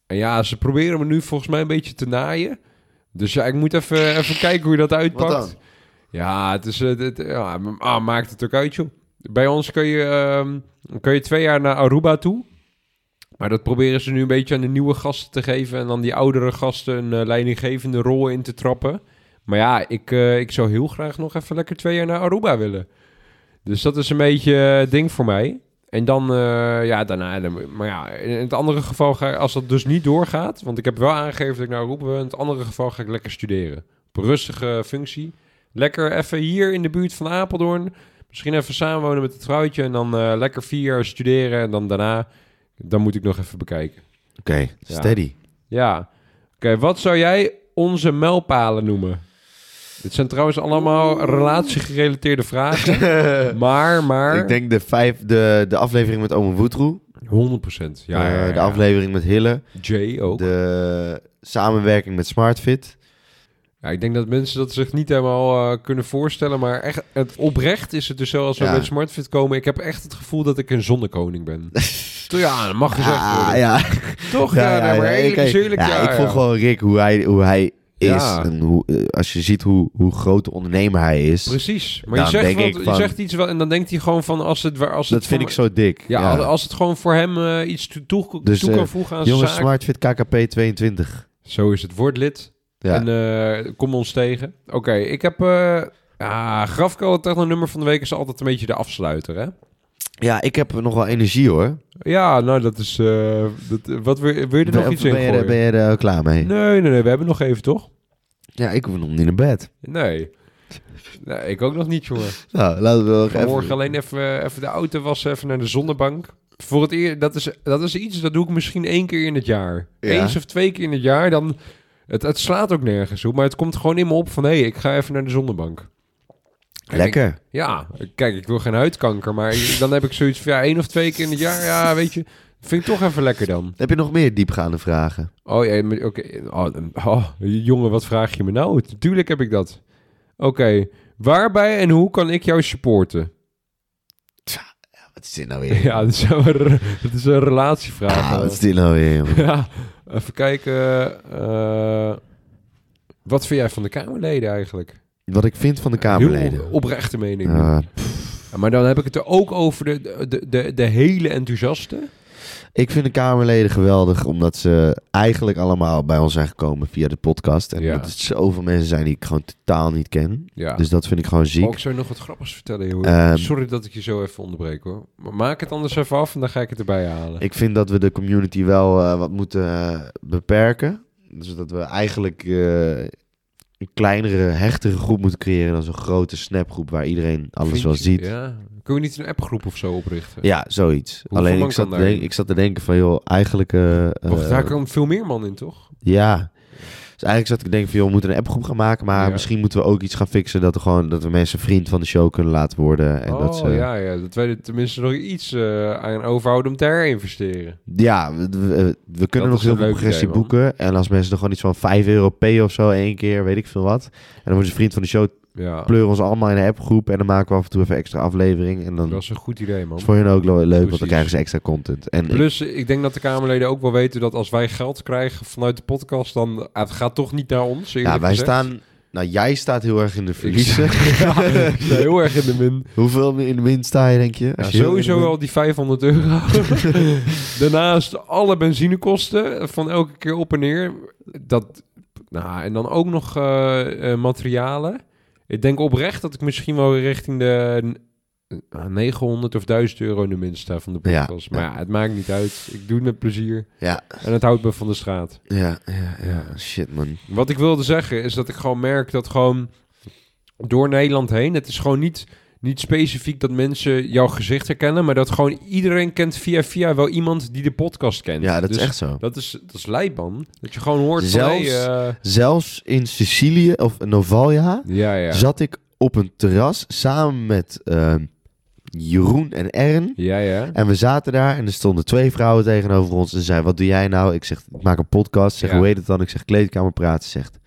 En ja, ze proberen me nu volgens mij een beetje te naaien. Dus ja, ik moet even, even kijken hoe je dat uitpakt. Ja, het is... eh, het, ja, m- ah, maakt het ook uit, joh. Bij ons kun je, ehm, kun je twee jaar naar Aruba toe. Maar dat proberen ze nu een beetje aan de nieuwe gasten te geven... en dan die oudere gasten een eh, leidinggevende rol in te trappen. Maar ja, ik, eh, ik zou heel graag nog even lekker twee jaar naar Aruba willen. Dus dat is een beetje het ding voor mij. En dan, eh, ja, daarna... maar ja, in het andere geval, ga, als dat dus niet doorgaat... want ik heb wel aangegeven dat ik Aruba wil... in het andere geval ga ik lekker studeren. Op een rustige functie. Lekker even hier in de buurt van Apeldoorn... Misschien even samenwonen met het vrouwtje en dan eh, lekker vier jaar studeren. En dan daarna, dan moet ik nog even bekijken. Oké, steady. Ja. Oké, wat zou jij onze mijlpalen noemen? Dit zijn trouwens allemaal relatiegerelateerde vragen. maar, maar... Ik denk de, vijf, de, de aflevering met Ome Woetroe. 100%. Ja, ja, ja, Eh, de ja. aflevering met Hille. Jay ook. De samenwerking met SmartFit. Ja, ik denk dat mensen dat zich niet helemaal eh, kunnen voorstellen. Maar echt, het oprecht is het dus zo als we Ja. bij SmartFit komen. Ik heb echt het gevoel dat ik een zonnekoning ben. Toch, ja, dat mag gezegd Ah, worden. ja. Toch? Ja, maar eerlijk ik, ja, Ja, ik vond ja. gewoon Rick hoe hij, hoe hij is. Ja. En hoe, eh, als je ziet hoe, hoe groot de ondernemer hij is. Precies. Maar je zegt, wat- ik je van- zegt iets wel en dan denkt hij gewoon van als het als het Dat vind ik zo dik. Ja, Als, als het gewoon voor hem eh, iets toe, toe, Dus, toe eh, kan voegen aan zijn Jongens. SmartFit KKP 22. Zo is het. Word lid Ja. en eh, kom ons tegen. Oké, ik heb... eh ja, Grafko, het techno-nummer van de week is altijd een beetje de afsluiter, hè? Ja, ik heb nog wel energie hoor. Ja, nou, dat is... eh, dat, wat wil, wil je er nog ben, iets in ben, je, er- gooien? ben je er klaar mee? Nee, nee, nee. We hebben nog even, toch? Ja, ik hoef nog niet naar bed. Nee. nee ik ook nog niet, jongen. Nou, laten we nog Vanmorgen even... alleen even, even de auto wassen, even naar de zonnebank. Voor het eer, dat is, dat is iets, dat doe ik misschien één keer in het jaar. Ja. Eens of twee keer in het jaar, dan... Het, het slaat ook nergens op, maar het komt gewoon in me op van... hé, hey, ik ga even naar de zonnebank. Lekker. ik- ja, kijk, ik wil geen huidkanker, maar dan heb ik zoiets van... ja, één of twee keer in het jaar, ja, weet je... Vind ik toch even lekker dan. Heb je nog meer diepgaande vragen? Oh ja, oké. Oh, oh, jongen, wat vraag je me nou? Tuurlijk heb ik dat. Oké, waarbij en hoe kan ik jou supporten? Wat is dit nou weer? Ja, dat is een, dat is een relatievraag. Ah, wat is dit nou weer, ja, even kijken. eh, wat vind jij van de Kamerleden eigenlijk? Wat ik vind van de Kamerleden. Heel oprechte mening. Ah, Ja, maar dan heb ik het er ook over de, de, de, de hele enthousiaste. ik vind de Kamerleden geweldig, omdat ze eigenlijk allemaal bij ons zijn gekomen via de podcast. En Ja. dat het zoveel mensen zijn die ik gewoon totaal niet ken. Ja. Dus dat vind ik gewoon ziek. Oh, ik zou je nog wat grappigs vertellen, joh. Ehm, Sorry dat ik je zo even onderbreek, hoor. Maar maak het anders even af en dan ga ik het erbij halen. Ik vind dat we de community wel eh, wat moeten eh, beperken. Dus dat we eigenlijk eh, een kleinere, hechtere groep moeten creëren dan zo'n grote snapgroep waar iedereen alles Vind wel je- ziet. Ja. Ja. Kun je niet een appgroep of zo oprichten? zoiets. Hoeveel Alleen ik zat, ik zat te denken van, joh, eigenlijk... eh, Wacht, eh, daar komen veel meer man in, toch? Ja. Dus eigenlijk zat ik te denken van, joh, we moeten een appgroep gaan maken. Maar Ja. misschien moeten we ook iets gaan fixen dat, we gewoon, dat we mensen vriend van de show kunnen laten worden. En oh, dat ze, ja, ja. Dat wij er tenminste nog iets eh, aan overhouden om te herinvesteren. Ja, we, we- we kunnen nog heel veel progressie boeken. En als mensen er gewoon iets van 5 euro p of zo één keer, weet ik veel wat. En dan worden ze vriend van de show, Ja, pleuren ons allemaal in een appgroep. En dan maken we af en toe even extra aflevering. En dan dat is een goed idee, man. het voor hen ook leuk, want dan krijgen ze extra content. En Plus, ik denk dat de Kamerleden ook wel weten dat als wij geld krijgen vanuit de podcast, dan het gaat toch niet naar ons. ja, wij gezegd. staan... Nou, jij staat heel erg in de verliezen. ja, heel erg in de min. Hoeveel in de min sta je, denk je? Ja, je sowieso wel die 500 euro. Daarnaast alle benzinekosten van elke keer op en neer. Dat, nou, en dan ook nog eh, eh, materialen. Ik denk oprecht dat ik misschien wel richting de eh, 900 of 1000 euro in de minst staan van de Ja. podcast. Maar ja, het maakt niet uit. Ik doe het met plezier. Ja, En het houdt me van de straat. ja, ja, ja. Shit, man. Wat ik wilde zeggen is dat ik gewoon merk dat gewoon door Nederland heen, het is gewoon niet, niet specifiek dat mensen jouw gezicht herkennen, maar dat gewoon iedereen kent via via wel iemand die de podcast kent. Ja, dat Dus is echt zo. Dat is, dat is lijp, man. Dat je gewoon hoort Zelfs- van, hey, eh, Zelfs in Sicilië of Novalia ja, ja. zat ik op een terras samen met ehm, Jeroen en Ern. Ja, ja. En we zaten daar en er stonden twee vrouwen tegenover ons. En ze zei, wat doe jij nou? Ik zeg, ik maak een podcast. Zeg, Ja. hoe heet het dan? Ik zeg, kleedkamer praten. Ze Zegt,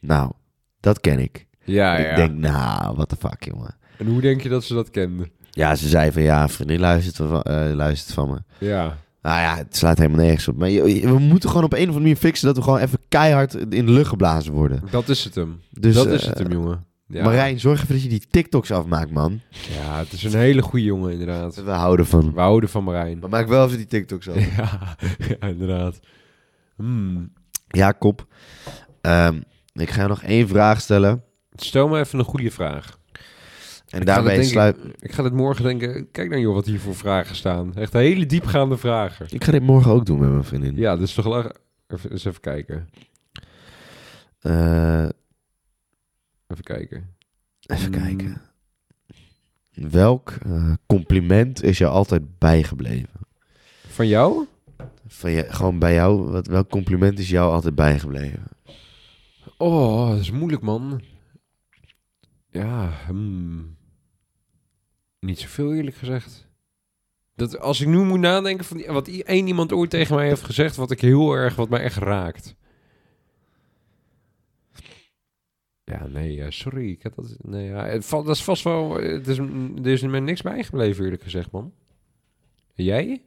nou, dat ken ik. Ja, ja. Ik denk, nou, what the fuck, jongen. En hoe denk je dat ze dat kenden? Ja, ze zei van, ja, vriendin luistert van, eh, luistert van me. Ja. Nou ja, het slaat helemaal nergens op. Maar je- we moeten gewoon op een of andere manier fixen dat we gewoon even keihard in de lucht geblazen worden. Dat is het hem. Dus, dat eh, is het hem, jongen. Ja. Marijn, zorg even dat je die TikToks afmaakt, man. Ja, het is een hele goede jongen, inderdaad. We houden van. We houden van Marijn. Maar maak wel even die TikToks af. Ja, ja inderdaad. Hmm. Jacob, ehm, ik ga nog één vraag stellen. Stel me even een goede vraag. En Ik daarbij sluit... Ik ga dit morgen denken, kijk nou joh wat hier voor vragen staan. Echt hele diepgaande vragen. Ik ga dit morgen ook doen met mijn vriendin. Ja, dus toch even, eens even kijken. Eh, Even kijken. even Mm. kijken. Welk eh, compliment is je altijd bijgebleven? Van jou? Van je, gewoon bij jou, wat, welk compliment is jou altijd bijgebleven? Oh, dat is moeilijk man. Ja, hmm. Niet zoveel eerlijk gezegd. Dat, als ik nu moet nadenken van wat één iemand ooit tegen mij heeft gezegd, wat ik heel erg, wat mij echt raakt. Ja, nee, sorry. Ik heb dat, nee, ja, het dat is vast wel. Het is, er is me niks bijgebleven, eerlijk gezegd, man. Jij?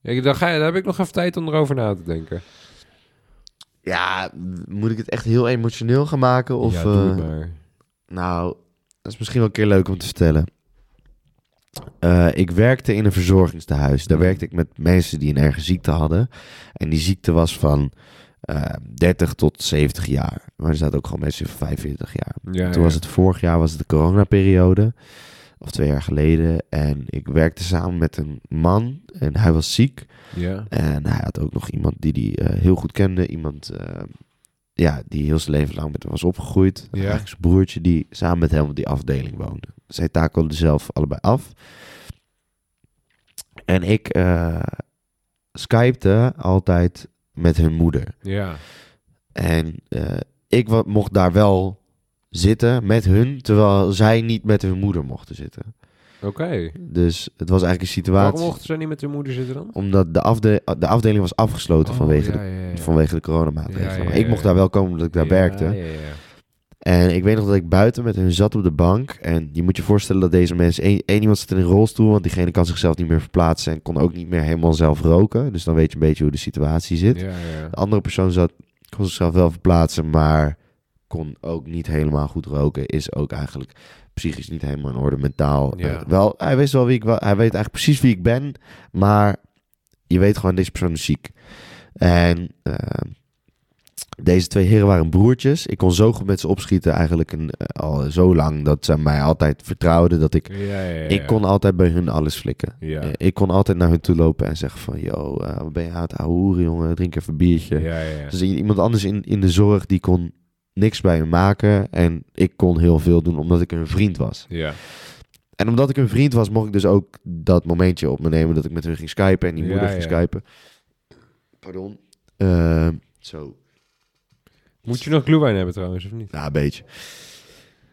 Ja, dan, ga, dan heb ik nog even tijd om erover na te denken. Ja, moet ik het echt heel emotioneel gaan maken? Of, ja, doe het eh, maar. Nou, dat is misschien wel een keer leuk om te vertellen. Eh, ik werkte in een verzorgingstehuis. Daar werkte ik met mensen die een erge ziekte hadden. En die ziekte was van eh 30 tot 70 jaar. Maar er zaten ook gewoon mensen van 45 jaar. Ja, Toen was het vorig jaar was het de coronaperiode. Of twee jaar geleden. En ik werkte samen met een man. En hij was ziek. Ja. En hij had ook nog iemand die hij eh, heel goed kende. Iemand eh, ja, die heel zijn leven lang met hem was opgegroeid. Ja. Eigenlijk zijn broertje die samen met hem op die afdeling woonde. Zij takelden zelf allebei af. En ik eh skypte altijd met hun moeder. Ja. En eh, ik mocht daar wel zitten met hun, terwijl zij niet met hun moeder mochten zitten. Oké. Dus het was eigenlijk een situatie... Waarom mochten ze niet met hun moeder zitten dan? Omdat de, afde de afdeling was afgesloten vanwege, Oh, ja, de, ja, vanwege de coronamaatregelen. Maar ik mocht daar wel komen omdat ik daar werkte. Ja, ja, ja. En ik weet nog dat ik buiten met hun zat op de bank. En je moet je voorstellen dat deze mensen... één één iemand zit in een rolstoel, want diegene kan zichzelf niet meer verplaatsen... en kon ook niet meer helemaal zelf roken. Dus dan weet je een beetje hoe de situatie zit. Ja, ja. De andere persoon zat, kon zichzelf wel verplaatsen, maar kon ook niet helemaal goed roken. Is ook eigenlijk psychisch niet helemaal in orde, mentaal. Ja. Eh, wel, hij wist wel wie ik was. Hij weet eigenlijk precies wie ik ben, maar je weet gewoon, deze persoon is ziek. En eh, deze twee heren waren broertjes. Ik kon zo goed met ze opschieten, eigenlijk een, eh, al zo lang, dat ze mij altijd vertrouwden. Dat ik, Ja, ja, ja, ik kon altijd bij hun alles flikken. Eh, Ik kon altijd naar hun toe lopen en zeggen van... Yo, wat ben je aan het ouwe hoeren, jongen? Drink even een biertje. Dus iemand anders in, in de zorg, die kon niks bij me maken. En ik kon heel veel doen, omdat ik een vriend was. Ja. En omdat ik een vriend was, mocht ik dus ook dat momentje op me nemen... dat ik met hun ging skypen en die Ja, moeder ging ja. skypen. Pardon. Eh, zo. Moet je nog glühwein hebben trouwens, of niet? Ja, een beetje.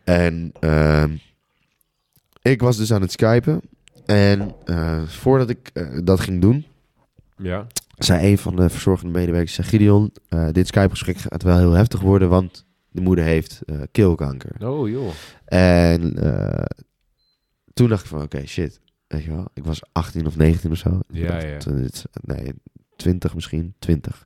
En ehm, ik was dus aan het skypen. En eh, voordat ik eh, dat ging doen... Ja. zei een van de verzorgende medewerkers, zei Gideon, eh, dit Skype-gesprek gaat wel heel heftig worden, want de moeder heeft eh, keelkanker. Oh, joh. En eh, toen dacht ik van, oké, shit. Weet je wel, ik was 18 of 19 of zo. Ja, dacht, ja. nee, 20 misschien, 20.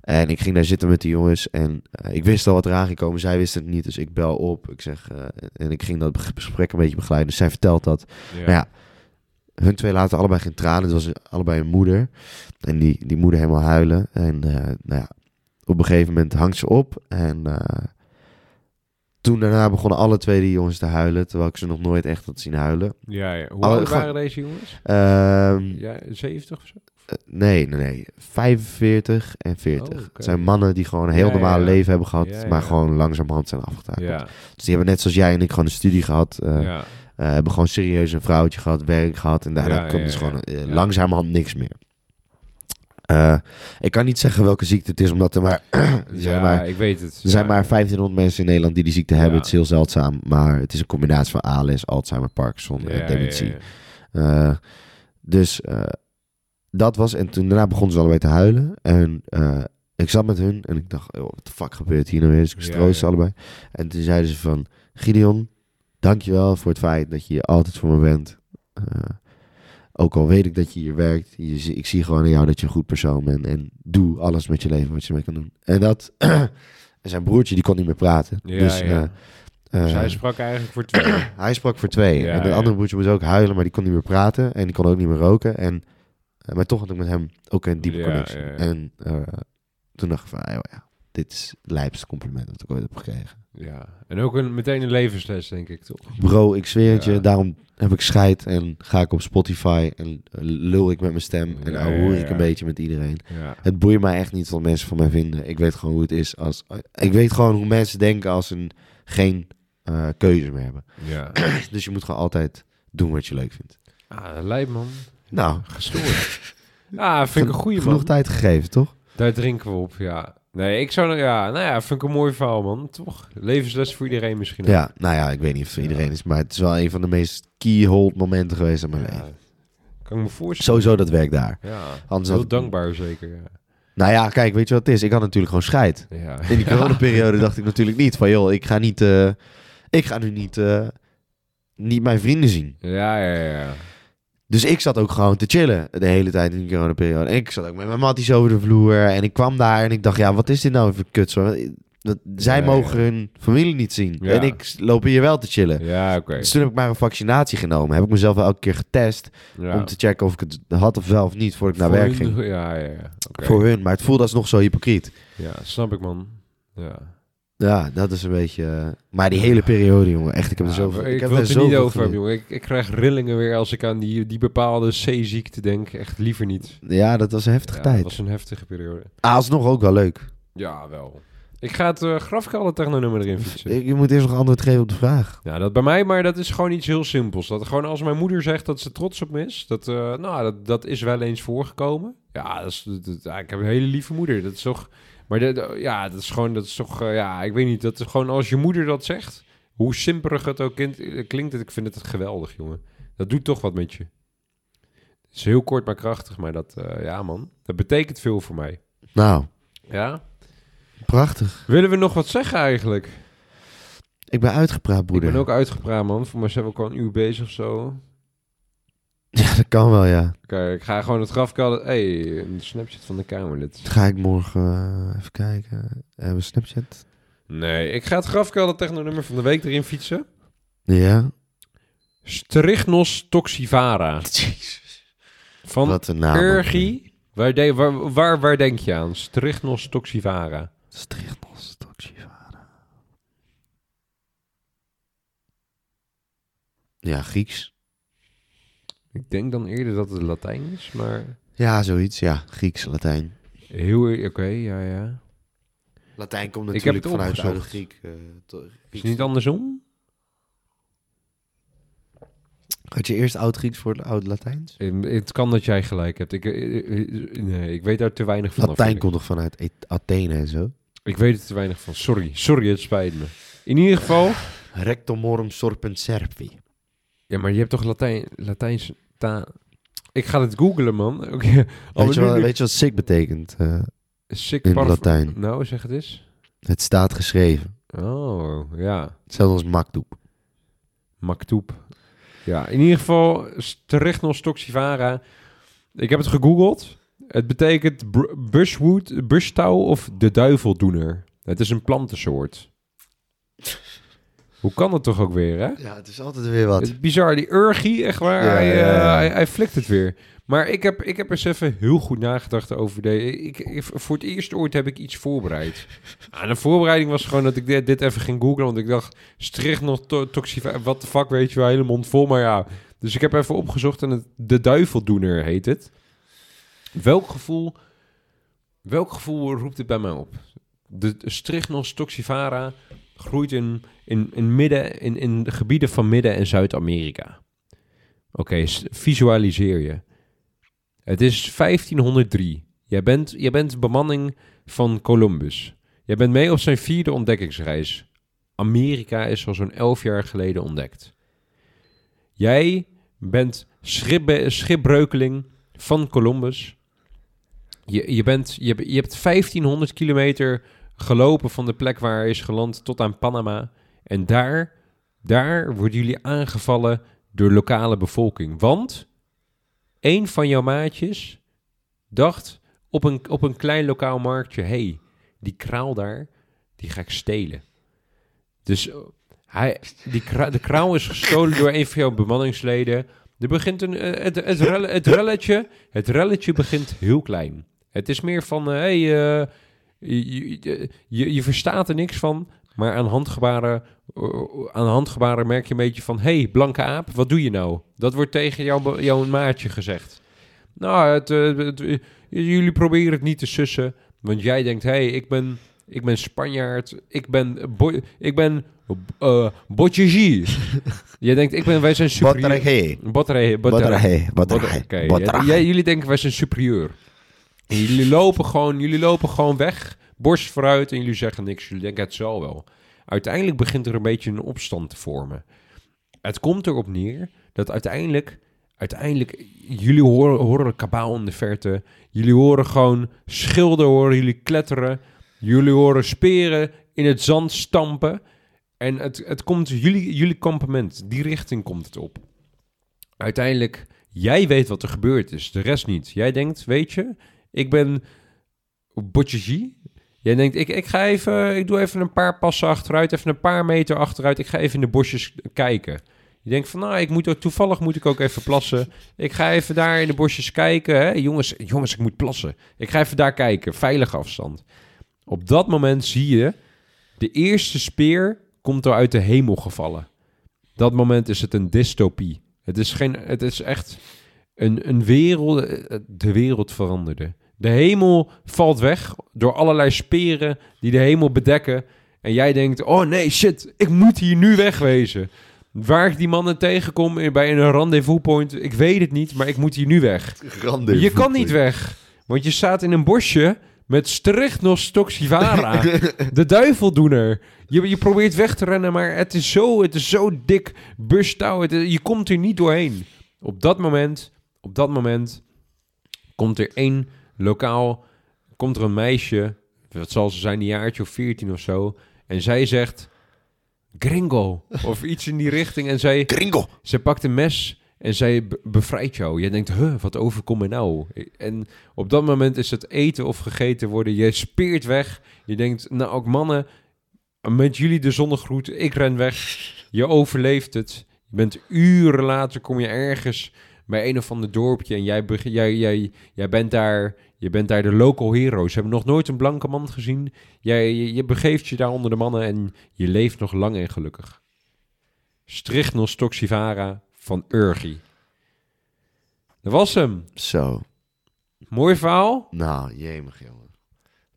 En ik ging daar zitten met die jongens en eh, ik wist al wat eraan ging komen. Zij wisten het niet, dus ik bel op. Ik zeg, en ik ging dat gesprek een beetje begeleiden. Dus zij vertelt dat. Ja. Maar ja, hun twee laten allebei geen tranen. Het was allebei een moeder. En die, die moeder helemaal huilen. En nou ja, op een gegeven moment hangt ze op. En toen daarna begonnen alle twee die jongens te huilen, terwijl ik ze nog nooit echt had zien huilen. Ja, ja. Hoe oud waren deze jongens? Ehm, Ja, 70 of zo? eh, nee, nee, nee. 45 en 40. Oh, oké. Het zijn mannen die gewoon een heel Ja, normaal ja. leven hebben gehad, maar gewoon langzamerhand zijn afgetakeld. Ja, Dus die hebben net zoals jij en ik gewoon een studie gehad. eh, eh, hebben gewoon serieus een vrouwtje gehad, werk gehad. En daarna komt dus gewoon langzamerhand niks meer. Eh, ik kan niet zeggen welke ziekte het is, omdat er maar, er zijn, Ja, maar, ik weet het. er zijn Ja. maar 1500 mensen in Nederland die die ziekte hebben. Ja. Het is heel zeldzaam, maar het is een combinatie van ALS, Alzheimer, Parkinson en dementie. Eh, dus eh, dat was, en toen daarna begonnen ze allebei te huilen. En ik zat met hun en ik dacht, oh, wat de fuck gebeurt hier nou weer? Dus ik Ja, stroosde ze allebei. En toen zeiden ze van, Gideon, dankjewel voor het feit dat je hier altijd voor me bent. Ook al weet ik dat je hier werkt, je, ik zie gewoon aan jou dat je een goed persoon bent. En doe alles met je leven wat je mee kan doen. En dat, zijn broertje, die kon niet meer praten. Ja, dus ja. eh, Dus eh, hij sprak eigenlijk voor twee. hij sprak voor twee. Ja, en de andere broertje moest ook huilen, maar die kon niet meer praten. En die kon ook niet meer roken. En, eh, maar toch had ik met hem ook een diepe connectie. En toen dacht ik van, ah, ja, dit is het lijpste compliment dat ik ooit heb gekregen. Ja, en ook een, meteen een levensles, denk ik, toch? Bro, ik zweer het Ja. je, daarom heb ik scheid en ga ik op Spotify en eh, lul ik met mijn stem en Ja, ja, ik een beetje met iedereen. Het boeit mij echt niet wat mensen van mij vinden. Ik weet gewoon hoe het is als... Ik weet gewoon hoe mensen denken als ze geen eh, keuze meer hebben. Ja. Dus je moet gewoon altijd doen wat je leuk vindt. Ah, lijp, man. Nou, Gestoord. Ja, vind ik een goede, genoeg man. tijd gegeven, toch? Daar drinken we op, ja. Nee, ik zou... Ja, nou ja, vind ik een mooi verhaal, man. Toch? Levensles voor iedereen misschien. ook. Ja, nou ja, ik weet niet of het voor iedereen is, maar het is wel een van de meest keyhold momenten geweest in mijn leven. kan ik me voorstellen. Sowieso dat werk daar. Ja, Anders heel had- dankbaar zeker, ja. Nou ja, kijk, weet je wat het is? Ik had natuurlijk gewoon scheid. Ja, In die coronaperiode dacht ik natuurlijk niet van, joh, ik ga niet, eh, ik ga nu niet, eh, niet mijn vrienden zien. ja, ja, ja. Dus ik zat ook gewoon te chillen de hele tijd in die coronaperiode. En ik zat ook met mijn matties over de vloer. En ik kwam daar en ik dacht, ja, wat is dit nou voor kut? Zo? Dat, zij Ja, mogen ja. hun familie niet zien. Ja. En ik loop hier wel te chillen. Ja, oké. Dus toen heb ik maar een vaccinatie genomen. Heb ik mezelf wel elke keer getest om te checken of ik het had of wel of niet voordat ik naar Voor werk hun- ging. Ja, ja. Voor hun, maar het voelde alsnog zo hypocriet. Ja, snap ik, man. Ja. Ja, dat is een beetje... eh, Maar die hele periode, jongen, echt, ik heb er zoveel... Ik, ik heb wil er het er niet over hebben, jongen. Ik, ik krijg rillingen weer als ik aan die, die bepaalde C-ziekte denk. Echt liever niet. Ja, dat was een heftige Ja, tijd. dat was een heftige periode. Ah, alsnog ook wel leuk. Ja, wel. Ik ga het uh, grafkallen technonummer erin fietsen. Je moet eerst nog antwoord geven op de vraag. Ja, dat bij mij, maar dat is gewoon iets heel simpels. Dat gewoon als mijn moeder zegt dat ze trots op me is, dat, eh, nou, dat, dat is wel eens voorgekomen. Ja, dat is, dat- ik heb een hele lieve moeder. Dat is toch, maar ja, dat is gewoon, dat is toch, eh, ja, ik weet niet. Dat is gewoon als je moeder dat zegt, hoe simperig het ook kind, eh, klinkt, ik vind het geweldig, jongen. Dat doet toch wat met je. Het is heel kort maar krachtig, maar dat, eh, ja man, dat betekent veel voor mij. Nou, Ja? prachtig. Willen we nog wat zeggen eigenlijk? Ik ben uitgepraat, broeder. Ik ben ook uitgepraat, man. Voor mijzelf ook al een uur bezig of zo. Ja, dat kan wel, ja. Kijk, ik ga gewoon het grafkallen... hey, een Snapchat van de Kamerlid. Ga ik morgen eh, even kijken. Hebben we Snapchat? Nee, ik ga het grafkallen technonummer van de week erin fietsen. Ja. Strichnos toxivara. Van Wat een naam. Ergi. Waar, de- waar, waar, waar denk je aan? Strichnos toxivara. Strichnos toxivara. Ja, Grieks. Ik denk dan eerder dat het Latijn is, maar... Ja, zoiets. Ja, Grieks, Latijn. Heel... e- Oké, ja, ja. Latijn komt Ik heb natuurlijk het vanuit de oude opgezocht. Griek. eh, to- Is het niet andersom? Had je eerst oud Grieks voor het oud Latijns? Eh, Het kan dat jij gelijk hebt. Ik, eh, eh, nee, ik weet daar te weinig van. Latijn komt toch vanuit Athene en zo? Ik weet er te weinig van. Sorry, sorry, het spijt me. In ieder geval... Rectomorum sorpent servi. Ja, maar je hebt toch Latijn, Latijns... Ta ik ga het googlen, man. Oké. Al Weet je, nu- weet je wat sick betekent? eh, Sick in Latijn? Nou, zeg het eens. het staat geschreven. Oh, ja. Hetzelfde als makdoep. Maktoep. Ja, in ieder geval Strichnos toxivara. Ik heb het gegoogeld. Het betekent bushwood, bushtouw of de duiveldoener. Het is een plantensoort. Hoe kan dat toch ook weer, hè? Ja, het is altijd weer wat. Het bizar, die Urgie, echt waar, Ja, hij, ja, eh, hij, hij flikt het weer. Maar ik heb, ik heb eens even heel goed nagedacht over de... Ik, ik- voor het eerst ooit heb ik iets voorbereid. Ah, de voorbereiding was gewoon dat ik dit, dit even ging googlen, want ik dacht, stricht nog to. Wat de fuck, weet je wel, hele mond vol, maar ja. Dus ik heb even opgezocht en het, de duiveldoener heet het. Welk gevoel, welk gevoel roept het bij mij op? De, Strychnos toxivara groeit in, in, in, midden, in, in de gebieden van Midden- en Zuid-Amerika. Oké, visualiseer je. Het is 1503. Jij bent, jij bent bemanning van Columbus. Jij bent mee op zijn vierde ontdekkingsreis. Amerika is al zo'n elf jaar geleden ontdekt. Jij bent schipbe- schipbreukeling van Columbus. Je, je, bent, je, je hebt 1500 kilometer gelopen van de plek waar hij is geland tot aan Panama. En daar, daar worden jullie aangevallen door lokale bevolking. Want een van jouw maatjes dacht op een, op een klein lokaal marktje... hey, die kraal daar, die ga ik stelen. Dus eh, hij, die kra- de kraal is gestolen door een van jouw bemanningsleden. Er begint een, eh, het, het, het, relletje, het relletje begint heel klein. Het is meer van, hé, hey, eh, je, je, je, je verstaat er niks van, maar aan handgebaren, aan handgebaren merk je een beetje van... Hé, hey, blanke aap, wat doe je nou? Dat wordt tegen jou, jouw maatje gezegd. Nou, het, eh, het- eh, jullie proberen het niet te sussen, want jij denkt... Hé, hey, ik, ben, ik ben Spanjaard, ik ben, bo- ik ben Botjegie. jij denkt, ik ben, wij zijn superieur. Batterij. jij- jullie denken wij zijn superieur. En jullie lopen gewoon, jullie lopen gewoon weg, borst vooruit en jullie zeggen niks. Jullie denken het zal wel. Uiteindelijk begint er een beetje een opstand te vormen. Het komt erop neer dat uiteindelijk, uiteindelijk jullie horen, horen kabaal in de verte. Jullie horen gewoon schilden, horen jullie kletteren. Jullie horen speren in het zand stampen. En het, het komt jullie, jullie kampement, die richting komt het op. Uiteindelijk, jij weet wat er gebeurd is, de rest niet. Jij denkt, weet je, ik ben Botjegie. Jij denkt, ik, ik ga even, ik doe even een paar passen achteruit, even een paar meter achteruit. Ik ga even in de bosjes kijken. Je denkt van, nou, ik moet ook, toevallig moet ik ook even plassen. Ik ga even daar in de bosjes kijken. Hè? Jongens, jongens, ik moet plassen. Ik ga even daar kijken, veilige afstand. Op dat moment zie je, de eerste speer komt er uit de hemel gevallen. Dat moment is het een dystopie. Het is, geen, het is echt een, een wereld, eh, de wereld veranderde. De hemel valt weg door allerlei speren die de hemel bedekken. En jij denkt, oh nee, shit, ik moet hier nu wegwezen. Waar ik die mannen tegenkom bij een rendezvous point, ik weet het niet, maar ik moet hier nu weg. Rendezvous. Je kan niet weg, want je staat in een bosje met Strychnos toxivara, de duiveldoener. Je, je probeert weg te rennen, maar het is zo, het is zo dik. Het is- je komt er niet doorheen. Op dat moment, op dat moment komt er één lokaal, komt er een meisje, wat zal ze zijn, een jaartje of 14 of zo, en zij zegt gringo of iets in die richting en zij Gringo. ze pakt een mes en zij be- bevrijdt jou. Je denkt, huh, wat overkomt me nou? En op dat moment is het eten of gegeten worden. Je speert weg. Je denkt, nou ook mannen, met jullie de zonnegroet, ik ren weg. Je overleeft het. Je bent uren later, kom je ergens bij een of ander dorpje en jij, jij, jij, jij bent daar... Je bent daar de local hero. Ze hebben nog nooit een blanke man gezien. Jij, je, je begeeft je daar onder de mannen en je leeft nog lang en gelukkig. Strychnos toxivara van Urgi. Dat was hem. Zo. Mooi verhaal. Nou, jemig, jongen.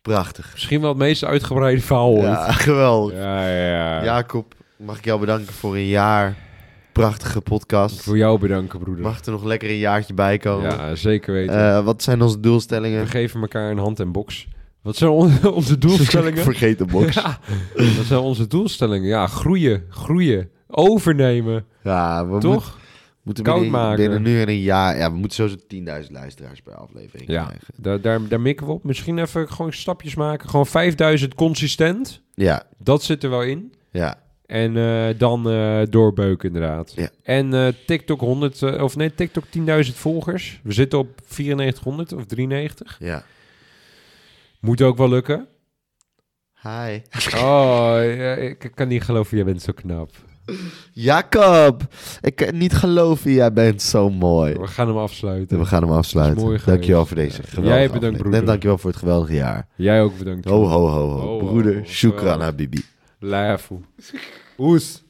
Prachtig. Misschien wel het meest uitgebreide verhaal ooit. Ja, geweldig. ja, ja. ja. Jacob, mag ik jou bedanken voor een jaar prachtige podcast. Voor jou bedanken, broeder. Mag er nog lekker een jaartje bij komen? Ja, zeker weten. Eh, wat zijn onze doelstellingen? We geven elkaar een hand en box. Wat zijn on- onze doelstellingen? Vergeet de box. Ja, wat zijn onze doelstellingen? Ja, groeien, groeien, overnemen, Ja, we moet- toch? moeten Koud binnen, maken. binnen nu en een jaar... Ja, we moeten sowieso 10.000 luisteraars per aflevering Ja, krijgen. daar, daar, daar mikken we op. Misschien even gewoon stapjes maken. Gewoon 5000 consistent. Ja, Dat zit er wel in. ja. En eh, dan eh, doorbeuken inderdaad. Ja. En eh, TikTok 100, eh, of nee, TikTok 10.000 volgers. We zitten op 9400 of 93. ja. Moet ook wel lukken. Hi. Oh, ja, ik kan niet geloven, jij bent zo knap. Jacob, ik kan niet geloven, jij bent zo mooi. We gaan hem afsluiten. We gaan hem afsluiten. dankjewel voor deze geweldige Jij bedankt, broeder. En dankjewel voor het geweldige jaar. Jij ook bedankt. Ho, ho, ho, ho. Broeder, shukran habibi. Lefo. Us.